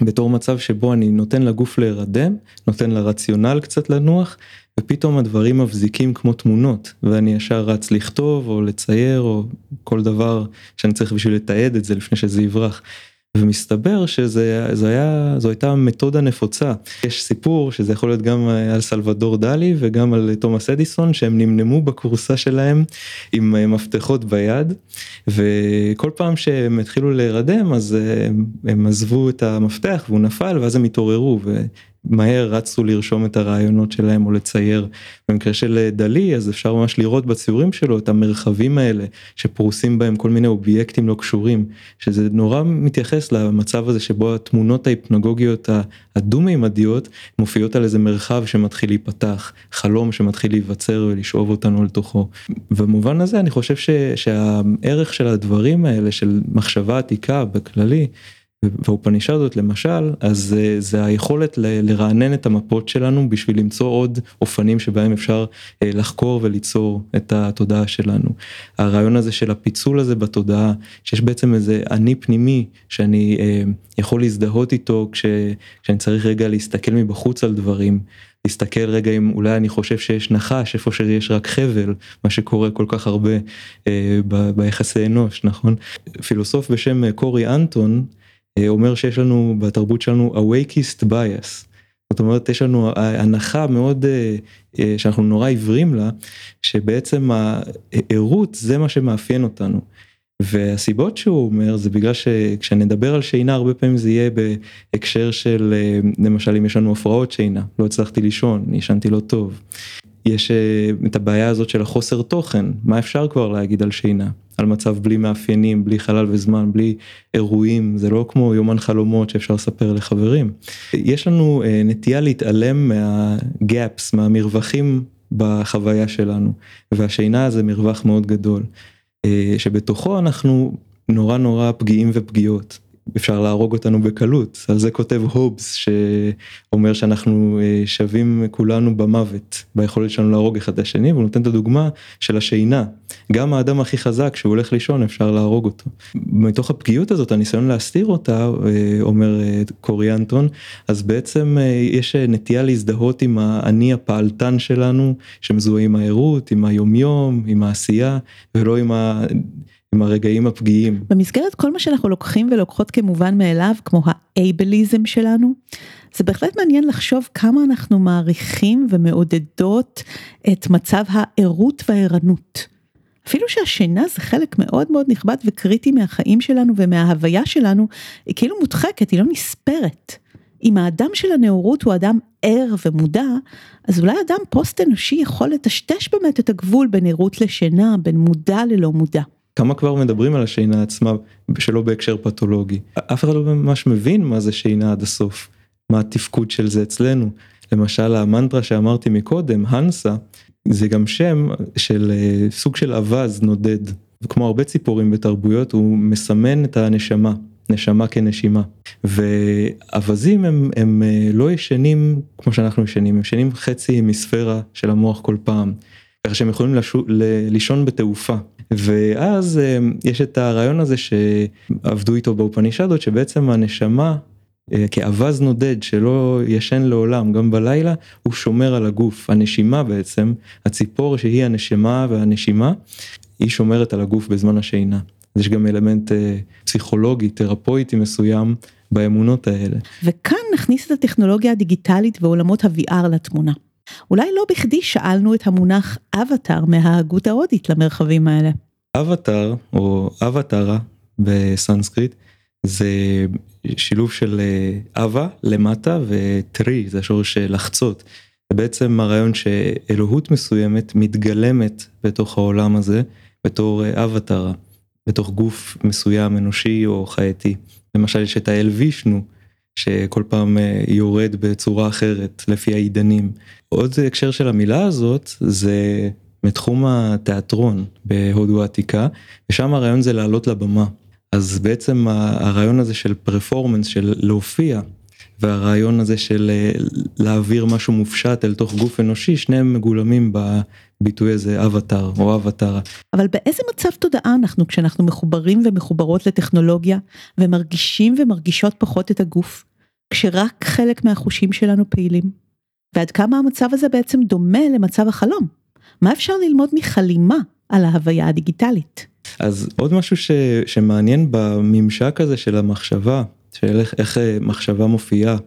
בתור מצב שבו אני נותן לגוף להירדם נותן לרציונל קצת לנוח ופתאום הדברים מבזיקים כמו תמונות ואני ישר רץ לכתוב או לצייר או כל דבר שאני צריך בשביל לתעד את זה לפני שזה יברח. ומסתבר שזה זה היה זו הייתה מתודה נפוצה יש סיפור שזה יכול להיות גם על סלבדור דלי וגם על תומאס אדיסון שהם נמנמו בכורסה שלהם עם מפתחות ביד וכל פעם שהם התחילו להירדם אז הם, הם עזבו את המפתח והוא נפל ואז הם התעוררו. מהר רצו לרשום את הרעיונות שלהם או לצייר. במקרה של אה, דלי אז אפשר ממש לראות בציורים שלו את המרחבים האלה שפרוסים בהם כל מיני אובייקטים לא קשורים שזה נורא מתייחס למצב הזה שבו התמונות ההיפנגוגיות הדו-מימדיות מופיעות על איזה מרחב שמתחיל להיפתח חלום שמתחיל להיווצר ולשאוב אותנו לתוכו. במובן הזה אני חושב ש, שהערך של הדברים האלה של מחשבה עתיקה בכללי. והאופנישדות למשל אז זה היכולת לרענן את המפות שלנו בשביל למצוא עוד אופנים שבהם אפשר אה, לחקור וליצור את התודעה שלנו. הרעיון הזה של הפיצול הזה בתודעה שיש בעצם איזה אני פנימי שאני אה, יכול להזדהות איתו כש, כשאני צריך רגע להסתכל מבחוץ על דברים. להסתכל רגע אם אולי אני חושב שיש נחש איפה שיש רק חבל מה שקורה כל כך הרבה אה, ביחסי אנוש נכון פילוסוף בשם אה, קורי אנטון אה, אומר שיש לנו בתרבות שלנו awakeist bias. זאת אומרת יש לנו הנחה מאוד אה, שאנחנו נורא עיוורים לה שבעצם הערות זה מה שמאפיין אותנו. והסיבות שהוא אומר זה בגלל שכשנדבר על שינה הרבה פעמים זה יהיה בהקשר של למשל אם יש לנו הפרעות שינה, לא הצלחתי לישון, ישנתי לא טוב. יש את הבעיה הזאת של החוסר תוכן, מה אפשר כבר להגיד על שינה? על מצב בלי מאפיינים, בלי חלל וזמן, בלי אירועים, זה לא כמו יומן חלומות שאפשר לספר לחברים. יש לנו נטייה להתעלם מהגאפס, מהמרווחים בחוויה שלנו, והשינה זה מרווח מאוד גדול, שבתוכו אנחנו נורא נורא פגיעים ופגיעות. אפשר להרוג אותנו בקלות, על זה כותב הובס שאומר שאנחנו שווים כולנו במוות, ביכולת שלנו להרוג אחד את השני, והוא נותן את הדוגמה של השינה, גם האדם הכי חזק שהוא הולך לישון אפשר להרוג אותו. מתוך הפגיעות הזאת הניסיון להסתיר אותה, אומר קורי אנטון, אז בעצם יש נטייה להזדהות עם האני הפעלתן שלנו, שמזוהה עם הערות, עם היומיום, עם העשייה, ולא עם ה... עם הרגעים הפגיעים. במסגרת כל מה שאנחנו לוקחים ולוקחות כמובן מאליו, כמו האייבליזם שלנו, זה בהחלט מעניין לחשוב כמה אנחנו מעריכים ומעודדות את מצב הערות והערנות. אפילו שהשינה זה חלק מאוד מאוד נכבד וקריטי מהחיים שלנו ומההוויה שלנו, היא כאילו מודחקת, היא לא נספרת. אם האדם של הנאורות הוא אדם ער ומודע, אז אולי אדם פוסט אנושי יכול לטשטש באמת את הגבול בין ערות לשינה, בין מודע ללא מודע. כמה כבר מדברים על השינה עצמה שלא בהקשר פתולוגי. אף אחד לא ממש מבין מה זה שינה עד הסוף, מה התפקוד של זה אצלנו. למשל המנטרה שאמרתי מקודם, הנסה, זה גם שם של סוג של אווז נודד. וכמו הרבה ציפורים בתרבויות הוא מסמן את הנשמה, נשמה כנשימה. ואווזים הם, הם לא ישנים כמו שאנחנו ישנים, הם ישנים חצי מספירה של המוח כל פעם. ככה שהם יכולים לשו, לישון בתעופה. ואז יש את הרעיון הזה שעבדו איתו באופנישדות שבעצם הנשמה כאווז נודד שלא ישן לעולם גם בלילה הוא שומר על הגוף הנשימה בעצם הציפור שהיא הנשמה והנשימה היא שומרת על הגוף בזמן השינה. יש גם אלמנט פסיכולוגי תרפויטי מסוים באמונות האלה. וכאן נכניס את הטכנולוגיה הדיגיטלית ועולמות ה-VR לתמונה. אולי לא בכדי שאלנו את המונח אבטאר מההגות ההודית למרחבים האלה. אבטאר או אבטרה בסנסקריט זה שילוב של אבה למטה וטרי זה שורש לחצות. זה בעצם הרעיון שאלוהות מסוימת מתגלמת בתוך העולם הזה בתור אבטרה, בתוך גוף מסוים אנושי או חייתי. למשל יש את האל וישנו שכל פעם יורד בצורה אחרת לפי העידנים. עוד הקשר של המילה הזאת זה מתחום התיאטרון בהודו העתיקה ושם הרעיון זה לעלות לבמה. אז בעצם הרעיון הזה של פרפורמנס של להופיע והרעיון הזה של להעביר משהו מופשט אל תוך גוף אנושי שניהם מגולמים בביטוי הזה אבטאר או אבטרה. אבל באיזה מצב תודעה אנחנו כשאנחנו מחוברים ומחוברות לטכנולוגיה ומרגישים ומרגישות פחות את הגוף כשרק חלק מהחושים שלנו פעילים. ועד כמה המצב הזה בעצם דומה למצב החלום. מה אפשר ללמוד מחלימה על ההוויה הדיגיטלית? אז עוד משהו ש, שמעניין בממשק הזה של המחשבה, של איך, איך מחשבה מופיעה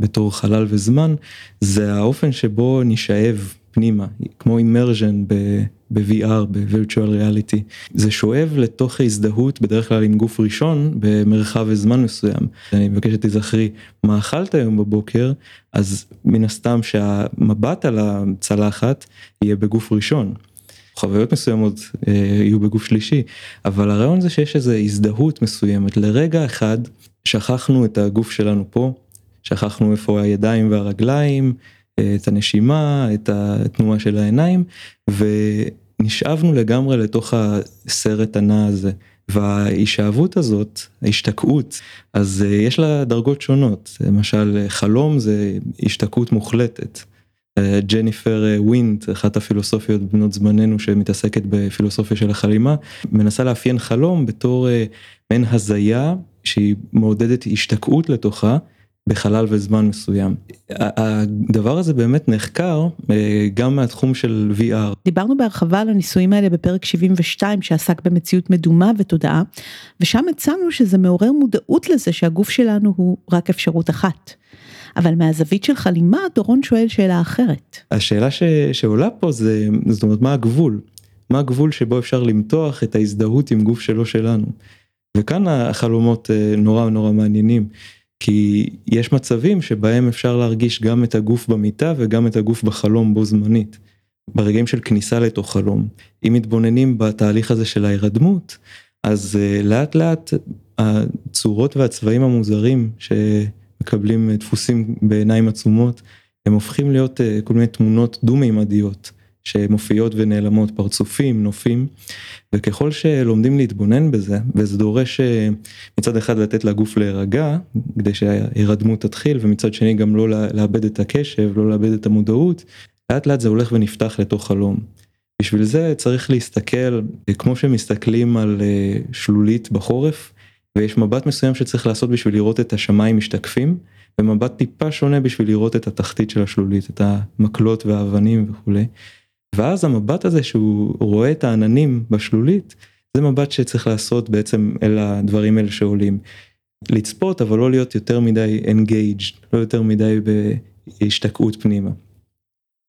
בתור חלל וזמן, זה האופן שבו נשאב פנימה, כמו אימרז'ן ב-VR, ב-Virtual Reality. זה שואב לתוך הזדהות בדרך כלל עם גוף ראשון במרחב וזמן מסוים. אני מבקש שתזכרי מה אכלת היום בבוקר, אז מן הסתם שהמבט על הצלחת יהיה בגוף ראשון. חוויות מסוימות אה, יהיו בגוף שלישי, אבל הרעיון זה שיש איזו הזדהות מסוימת. לרגע אחד שכחנו את הגוף שלנו פה, שכחנו איפה הידיים והרגליים, את הנשימה, את התנועה של העיניים, ונשאבנו לגמרי לתוך הסרט הנע הזה. וההישאבות הזאת, ההשתקעות, אז יש לה דרגות שונות, למשל חלום זה השתקעות מוחלטת. ג'ניפר ווינדט, אחת הפילוסופיות בנות זמננו שמתעסקת בפילוסופיה של החלימה, מנסה לאפיין חלום בתור מעין הזיה שהיא מעודדת השתקעות לתוכה. בחלל וזמן מסוים. הדבר הזה באמת נחקר גם מהתחום של VR. דיברנו בהרחבה על הניסויים האלה בפרק 72 שעסק במציאות מדומה ותודעה, ושם הצענו שזה מעורר מודעות לזה שהגוף שלנו הוא רק אפשרות אחת. אבל מהזווית של חלימה דורון שואל שאלה אחרת. השאלה ש... שעולה פה זה זאת אומרת מה הגבול. מה הגבול שבו אפשר למתוח את ההזדהות עם גוף שלא שלנו. וכאן החלומות נורא נורא מעניינים. כי יש מצבים שבהם אפשר להרגיש גם את הגוף במיטה וגם את הגוף בחלום בו זמנית. ברגעים של כניסה לתוך חלום. אם מתבוננים בתהליך הזה של ההירדמות, אז uh, לאט לאט הצורות והצבעים המוזרים שמקבלים דפוסים בעיניים עצומות, הם הופכים להיות uh, כל מיני תמונות דו-מימדיות. שמופיעות ונעלמות פרצופים נופים וככל שלומדים להתבונן בזה וזה דורש אה, מצד אחד לתת לגוף להירגע כדי שההירדמות תתחיל ומצד שני גם לא לאבד את הקשב לא לאבד את המודעות לאט לאט זה הולך ונפתח לתוך חלום. בשביל זה צריך להסתכל אה, כמו שמסתכלים על אה, שלולית בחורף ויש מבט מסוים שצריך לעשות בשביל לראות את השמיים משתקפים ומבט טיפה שונה בשביל לראות את התחתית של השלולית את המקלות והאבנים וכולי. ואז המבט הזה שהוא רואה את העננים בשלולית זה מבט שצריך לעשות בעצם אל הדברים האלה שעולים. לצפות אבל לא להיות יותר מדי engaged לא יותר מדי בהשתקעות פנימה.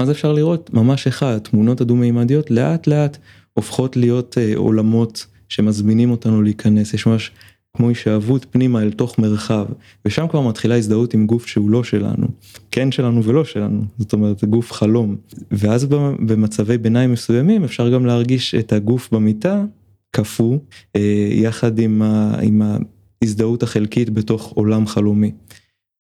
אז אפשר לראות ממש איך התמונות הדו-מימדיות לאט לאט הופכות להיות אה, עולמות שמזמינים אותנו להיכנס יש ממש כמו הישאבות פנימה אל תוך מרחב ושם כבר מתחילה הזדהות עם גוף שהוא לא שלנו כן שלנו ולא שלנו זאת אומרת זה גוף חלום ואז במצבי ביניים מסוימים אפשר גם להרגיש את הגוף במיטה קפוא אה, יחד עם, עם ההזדהות החלקית בתוך עולם חלומי.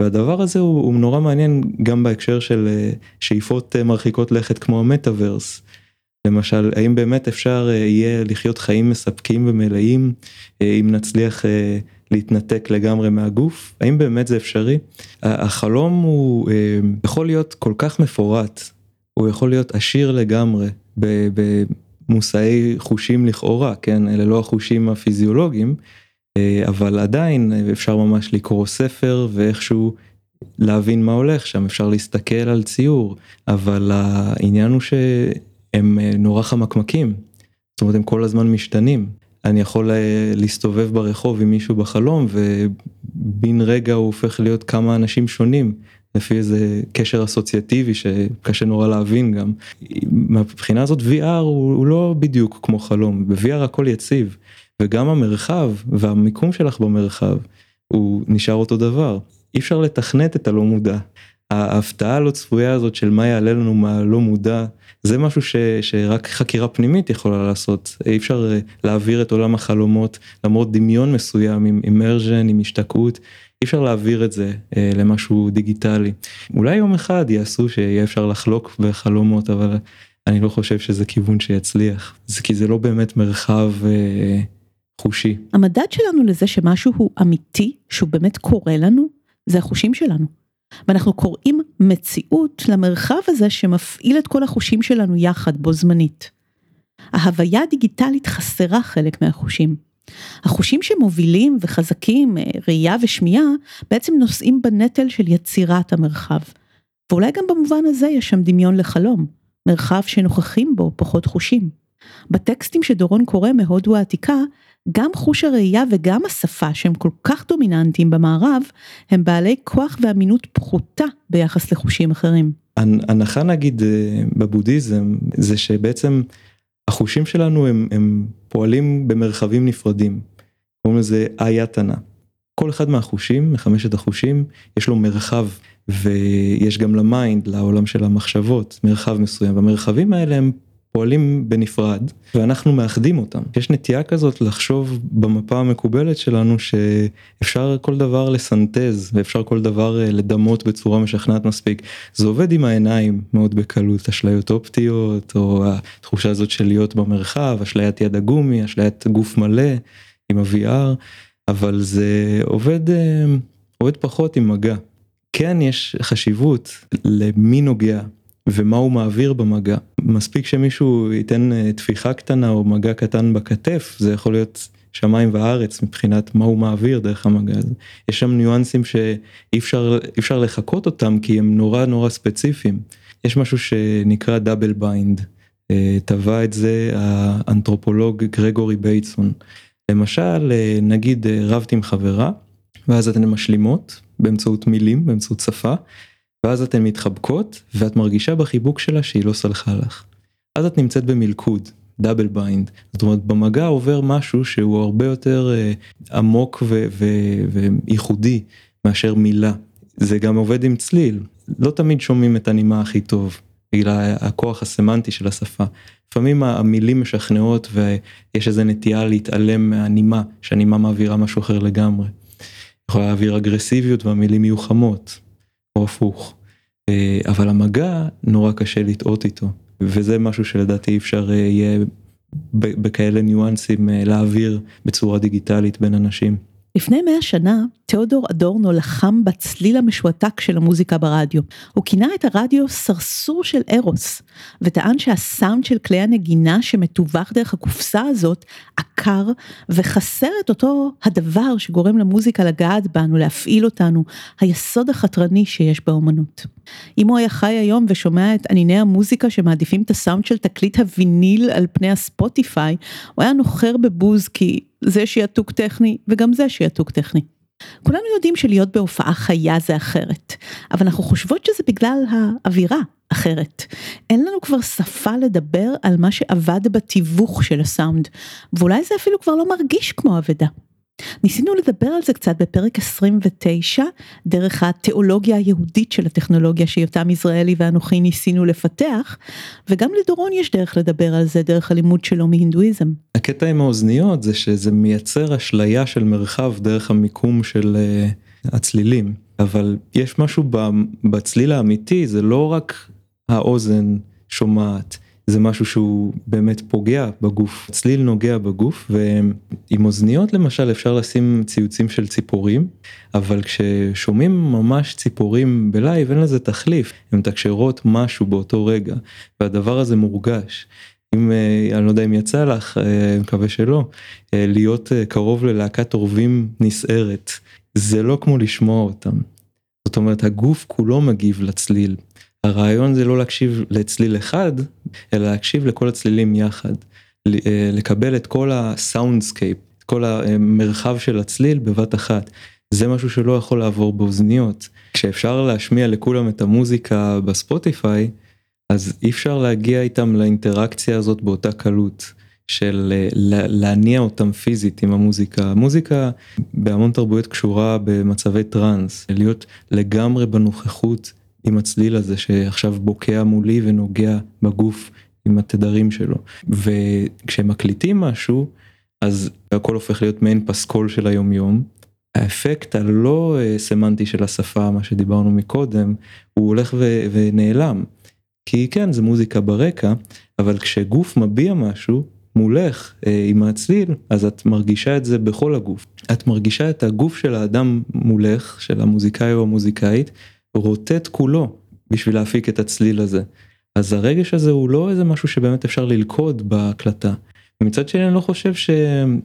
והדבר הזה הוא, הוא נורא מעניין גם בהקשר של אה, שאיפות אה, מרחיקות לכת כמו המטאוורס. למשל האם באמת אפשר אה, יהיה לחיות חיים מספקים ומלאים אה, אם נצליח אה, להתנתק לגמרי מהגוף? האם באמת זה אפשרי? החלום הוא יכול להיות כל כך מפורט הוא יכול להיות עשיר לגמרי במושאי חושים לכאורה כן? אלה לא החושים הפיזיולוגיים אבל עדיין אפשר ממש לקרוא ספר ואיכשהו להבין מה הולך שם. אפשר להסתכל על ציור אבל העניין הוא ש... הם אה, נורא חמקמקים, זאת אומרת הם כל הזמן משתנים. אני יכול אה, להסתובב ברחוב עם מישהו בחלום ובן רגע הוא הופך להיות כמה אנשים שונים לפי איזה קשר אסוציאטיבי שקשה נורא להבין גם. מבחינה הזאת VR הוא, הוא לא בדיוק כמו חלום, ב-VR הכל יציב וגם המרחב והמיקום שלך במרחב הוא נשאר אותו דבר. אי אפשר לתכנת את הלא מודע. ההפתעה הלא צפויה הזאת של מה יעלה לנו מה לא מודע זה משהו ש, שרק חקירה פנימית יכולה לעשות אי אפשר אה, להעביר את עולם החלומות למרות דמיון מסוים עם אימרז'ן עם השתקעות אי אפשר להעביר את זה אה, למשהו דיגיטלי אולי יום אחד יעשו שיהיה אפשר לחלוק בחלומות אבל אני לא חושב שזה כיוון שיצליח זה כי זה לא באמת מרחב אה, חושי. המדד שלנו לזה שמשהו הוא אמיתי שהוא באמת קורה לנו זה החושים שלנו. ואנחנו קוראים מציאות למרחב הזה שמפעיל את כל החושים שלנו יחד בו זמנית. ההוויה הדיגיטלית חסרה חלק מהחושים. החושים שמובילים וחזקים, אה, ראייה ושמיעה, בעצם נושאים בנטל של יצירת המרחב. ואולי גם במובן הזה יש שם דמיון לחלום, מרחב שנוכחים בו פחות חושים. בטקסטים שדורון קורא מהודו העתיקה, גם חוש הראייה וגם השפה שהם כל כך דומיננטיים במערב, הם בעלי כוח ואמינות פחותה ביחס לחושים אחרים. הנחה נגיד אה, בבודהיזם זה שבעצם החושים שלנו הם, הם פועלים במרחבים נפרדים. קוראים לזה אייתנה. כל אחד מהחושים, מחמשת החושים, יש לו מרחב ויש גם ל mind, לעולם של המחשבות, מרחב מסוים, והמרחבים האלה הם פועלים בנפרד ואנחנו מאחדים אותם. יש נטייה כזאת לחשוב במפה המקובלת שלנו שאפשר כל דבר לסנטז ואפשר כל דבר אה, לדמות בצורה משכנעת מספיק. זה עובד עם העיניים מאוד בקלות, אשליות אופטיות או התחושה הזאת של להיות במרחב, אשליית יד הגומי, אשליית גוף מלא עם ה-VR, אבל זה עובד, אה, עובד פחות עם מגע. כן יש חשיבות למי נוגע ומה הוא מעביר במגע. מספיק שמישהו ייתן אה, טפיחה קטנה או מגע קטן בכתף, זה יכול להיות שמיים וארץ מבחינת מה הוא מעביר דרך המגע הזה. יש שם ניואנסים שאי אפשר, אפשר לחקות אותם כי הם נורא נורא ספציפיים. יש משהו שנקרא double bind, טבע את זה האנתרופולוג גרגורי בייטסון. למשל, אה, נגיד אה, רבת עם חברה, ואז אתן משלימות באמצעות מילים, באמצעות שפה. ואז אתן מתחבקות ואת מרגישה בחיבוק שלה שהיא לא סלחה לך. אז את נמצאת במלכוד double bind. זאת אומרת במגע עובר משהו שהוא הרבה יותר עמוק וייחודי מאשר מילה. זה גם עובד עם צליל, לא תמיד שומעים את הנימה הכי טוב, בגלל הכוח הסמנטי של השפה. לפעמים המילים משכנעות ויש איזה נטייה להתעלם מהנימה, שהנימה מעבירה משהו אחר לגמרי. יכולה להעביר אגרסיביות והמילים יהיו חמות, או הפוך. אה, אבל המגע נורא קשה לטעות איתו, וזה משהו שלדעתי אי אפשר אה, יהיה בכאלה ניואנסים אה, להעביר בצורה דיגיטלית בין אנשים. לפני מאה שנה, תיאודור אדורנו לחם בצליל המשועתק של המוזיקה ברדיו. הוא כינה את הרדיו סרסור של ארוס, וטען שהסאונד של כלי הנגינה שמתווך דרך הקופסה הזאת, עקר, וחסר את אותו הדבר שגורם למוזיקה לגעת בנו, להפעיל אותנו, היסוד החתרני שיש באומנות. אם הוא היה חי היום ושומע את ענייני המוזיקה שמעדיפים את הסאונד של תקליט הוויניל על פני הספוטיפיי, הוא היה נוחר בבוז כי זה שיעתוק טכני וגם זה שיעתוק טכני. כולנו יודעים שלהיות בהופעה חיה זה אחרת, אבל אנחנו חושבות שזה בגלל האווירה אחרת. אין לנו כבר שפה לדבר על מה שעבד בתיווך של הסאונד, ואולי זה אפילו כבר לא מרגיש כמו אבדה. ניסינו לדבר על זה קצת בפרק 29, דרך התיאולוגיה היהודית של הטכנולוגיה שיותם יזרעאלי ואנוכי ניסינו לפתח, וגם לדורון יש דרך לדבר על זה דרך הלימוד שלו מהינדואיזם. הקטע עם האוזניות זה שזה מייצר אשליה של מרחב דרך המיקום של uh, הצלילים, אבל יש משהו בצליל האמיתי, זה לא רק האוזן שומעת. זה משהו שהוא באמת פוגע בגוף, צליל נוגע בגוף ועם אוזניות למשל אפשר לשים ציוצים של ציפורים, אבל כששומעים ממש ציפורים בלייב אין לזה תחליף, הן מתקשרות משהו באותו רגע והדבר הזה מורגש. אם אה, אני לא יודע אם יצא לך, אה, מקווה שלא, אה, להיות קרוב ללהקת עורבים נסערת, זה לא כמו לשמוע אותם. זאת אומרת הגוף כולו מגיב לצליל. הרעיון זה לא להקשיב לצליל אחד, אלא להקשיב לכל הצלילים יחד. אה, לקבל את כל ה soundscape, את כל המרחב של הצליל בבת אחת. זה משהו שלא יכול לעבור באוזניות. כשאפשר להשמיע לכולם את המוזיקה בספוטיפיי, אז אי אפשר להגיע איתם לאינטראקציה הזאת באותה קלות. של אה, להניע אותם פיזית עם המוזיקה. המוזיקה בהמון תרבויות קשורה במצבי טראנס, להיות לגמרי בנוכחות עם הצליל הזה שעכשיו בוקע מולי ונוגע בגוף עם התדרים שלו. וכשהם מקליטים משהו, אז הכל הופך להיות מעין פסקול של היומיום. האפקט הלא אה, סמנטי של השפה, מה שדיברנו מקודם, הוא הולך ו- ונעלם. כי כן, זה מוזיקה ברקע, אבל כשגוף מביע משהו, מולך אה, עם הצליל, אז את מרגישה את זה בכל הגוף. את מרגישה את הגוף של האדם מולך, של המוזיקאי או המוזיקאית, רוטט כולו בשביל להפיק את הצליל הזה. אז הרגש הזה הוא לא איזה משהו שבאמת אפשר ללכוד בהקלטה. ומצד שני אני לא חושב ש...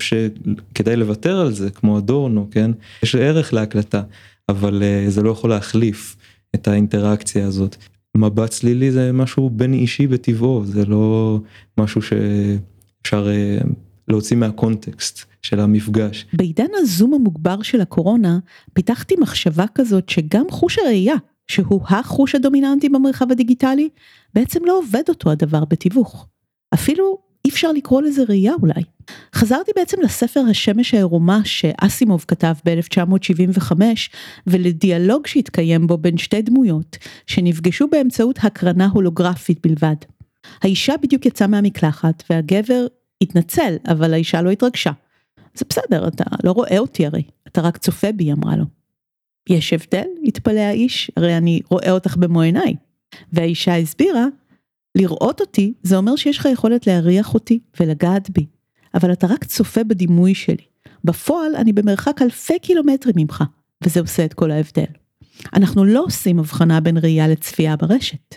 שכדאי לוותר על זה כמו אדורנו כן יש ערך להקלטה אבל uh, זה לא יכול להחליף את האינטראקציה הזאת. מבט צלילי זה משהו בין אישי בטבעו זה לא משהו שאפשר uh, להוציא מהקונטקסט של המפגש. בעידן הזום המוגבר של הקורונה, פיתחתי מחשבה כזאת שגם חוש הראייה, שהוא החוש הדומיננטי במרחב הדיגיטלי, בעצם לא עובד אותו הדבר בתיווך. אפילו אי אפשר לקרוא לזה ראייה אולי. חזרתי בעצם לספר השמש העירומה שאסימוב כתב ב-1975 ולדיאלוג שהתקיים בו בין שתי דמויות שנפגשו באמצעות הקרנה הולוגרפית בלבד. האישה בדיוק יצאה מהמקלחת והגבר התנצל אבל האישה לא התרגשה. זה בסדר, אתה לא רואה אותי הרי, אתה רק צופה בי, אמרה לו. יש הבדל? התפלא האיש, הרי אני רואה אותך במו עיניי. והאישה הסבירה, לראות אותי זה אומר שיש לך יכולת להריח אותי ולגעת בי, אבל אתה רק צופה בדימוי שלי. בפועל אני במרחק אלפי קילומטרים ממך, וזה עושה את כל ההבדל. אנחנו לא עושים הבחנה בין ראייה לצפייה ברשת.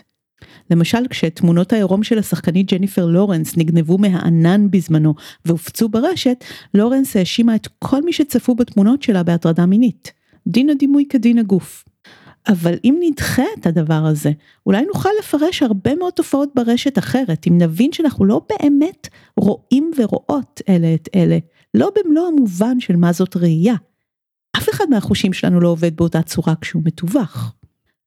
למשל כשתמונות העירום של השחקנית ג'ניפר לורנס נגנבו מהענן בזמנו והופצו ברשת, לורנס האשימה את כל מי שצפו בתמונות שלה בהטרדה מינית. דין הדימוי כדין הגוף. אבל אם נדחה את הדבר הזה, אולי נוכל לפרש הרבה מאוד תופעות ברשת אחרת, אם נבין שאנחנו לא באמת רואים ורואות אלה את אלה, לא במלוא המובן של מה זאת ראייה. אף אחד מהחושים שלנו לא עובד באותה צורה כשהוא מתווך.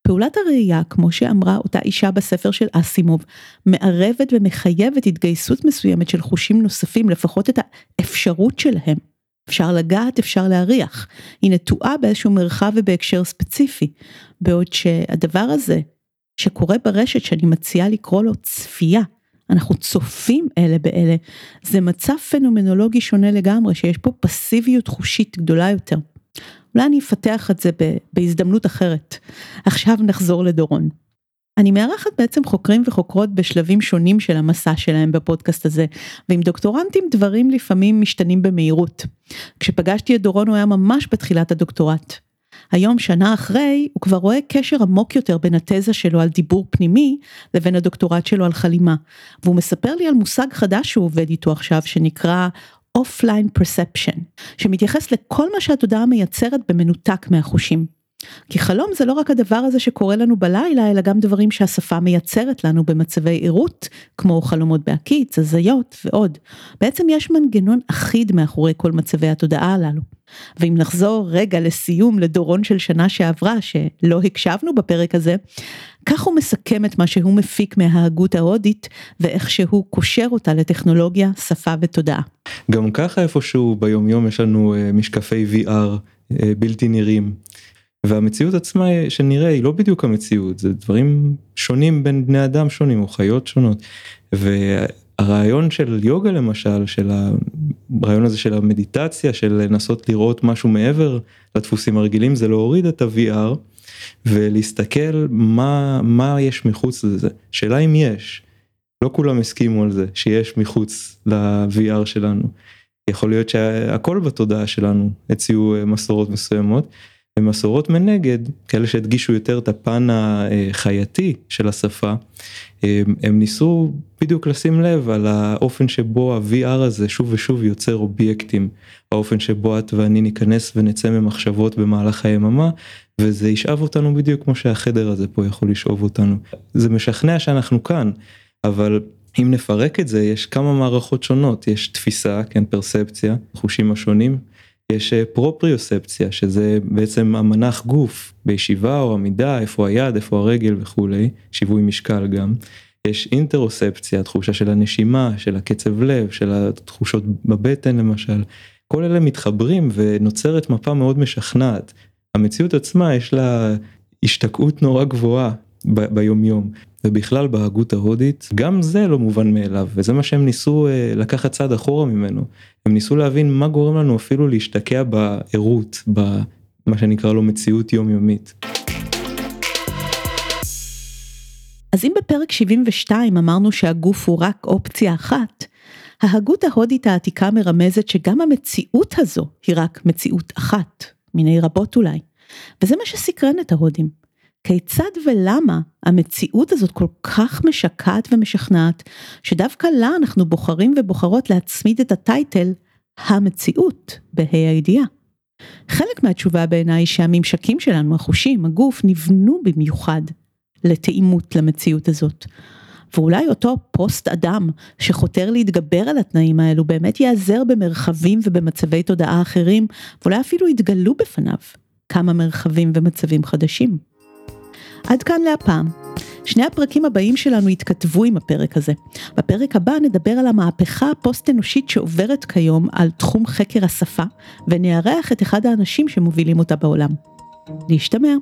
פעולת הראייה, כמו שאמרה אותה אישה בספר של אסימוב, מערבת ומחייבת התגייסות מסוימת של חושים נוספים, לפחות את האפשרות שלהם. אפשר לגעת, אפשר להריח. היא נטועה באיזשהו מרחב ובהקשר ספציפי. בעוד שהדבר הזה, שקורה ברשת, שאני מציעה לקרוא לו צפייה, אנחנו צופים אלה באלה, זה מצב פנומנולוגי שונה לגמרי, שיש פה פסיביות חושית גדולה יותר. אולי אני אפתח את זה בהזדמנות אחרת. עכשיו נחזור לדורון. אני מארחת בעצם חוקרים וחוקרות בשלבים שונים של המסע שלהם בפודקאסט הזה, ועם דוקטורנטים דברים לפעמים משתנים במהירות. כשפגשתי את דורון הוא היה ממש בתחילת הדוקטורט. היום, שנה אחרי, הוא כבר רואה קשר עמוק יותר בין התזה שלו על דיבור פנימי, לבין הדוקטורט שלו על חלימה. והוא מספר לי על מושג חדש שהוא עובד איתו עכשיו, שנקרא offline perception, שמתייחס לכל מה שהתודעה מייצרת במנותק מהחושים. כי חלום זה לא רק הדבר הזה שקורה לנו בלילה, אלא גם דברים שהשפה מייצרת לנו במצבי עירות, כמו חלומות בהקיץ, הזיות ועוד. בעצם יש מנגנון אחיד מאחורי כל מצבי התודעה הללו. ואם נחזור רגע לסיום לדורון של שנה שעברה, שלא הקשבנו בפרק הזה, כך הוא מסכם את מה שהוא מפיק מההגות ההודית, ואיך שהוא קושר אותה לטכנולוגיה, שפה ותודעה. גם ככה איפשהו ביום יום יש לנו אה, משקפי VR אה, בלתי נראים. והמציאות עצמה שנראה היא לא בדיוק המציאות זה דברים שונים בין בני אדם שונים או חיות שונות. והרעיון של יוגה למשל של הרעיון הזה של המדיטציה של לנסות לראות משהו מעבר לדפוסים הרגילים זה להוריד את ה-VR ולהסתכל מה מה יש מחוץ לזה שאלה אם יש. לא כולם הסכימו על זה שיש מחוץ ל-VR שלנו. יכול להיות שהכל בתודעה שלנו הציעו מסורות מסוימות. ומסורות מנגד, כאלה שהדגישו יותר את הפן החייתי של השפה, הם ניסו בדיוק לשים לב על האופן שבו ה-VR הזה שוב ושוב יוצר אובייקטים, האופן שבו את ואני ניכנס ונצא ממחשבות במהלך היממה, וזה ישאב אותנו בדיוק כמו שהחדר הזה פה יכול לשאוב אותנו. זה משכנע שאנחנו כאן, אבל אם נפרק את זה יש כמה מערכות שונות, יש תפיסה, כן, פרספציה, חושים השונים. יש אה, פרופריוספציה שזה בעצם המנח גוף בישיבה או עמידה איפה היד איפה הרגל וכולי שיווי משקל גם. יש אינטרוספציה תחושה של הנשימה של הקצב לב של התחושות בבטן למשל כל אלה מתחברים ונוצרת מפה מאוד משכנעת. המציאות עצמה יש לה השתקעות נורא גבוהה ביומיום ובכלל בהגות ההודית גם זה לא מובן מאליו וזה מה שהם ניסו אה, לקחת צעד אחורה ממנו הם ניסו להבין מה גורם לנו אפילו להשתקע בערות במה שנקרא לו מציאות יומיומית. אז אם בפרק 72 אמרנו שהגוף הוא רק אופציה אחת, ההגות ההודית העתיקה מרמזת שגם המציאות הזו היא רק מציאות אחת, מיני רבות אולי. וזה מה שסקרן את ההודים. כיצד ולמה המציאות הזאת כל כך משקעת ומשכנעת, שדווקא לה אנחנו בוחרים ובוחרות להצמיד את הטייטל המציאות בה"א הידיעה. חלק מהתשובה בעיניי היא שהממשקים שלנו, החושים, הגוף, נבנו במיוחד לתאימות למציאות הזאת. ואולי אותו פוסט אדם שחותר להתגבר על התנאים האלו באמת ייעזר במרחבים ובמצבי תודעה אחרים, ואולי אפילו יתגלו בפניו כמה מרחבים ומצבים חדשים. עד כאן להפעם. שני הפרקים הבאים שלנו יתכתבו עם הפרק הזה. בפרק הבא נדבר על המהפכה הפוסט-אנושית שעוברת כיום על תחום חקר השפה, ונארח את אחד האנשים שמובילים אותה בעולם. להשתמע.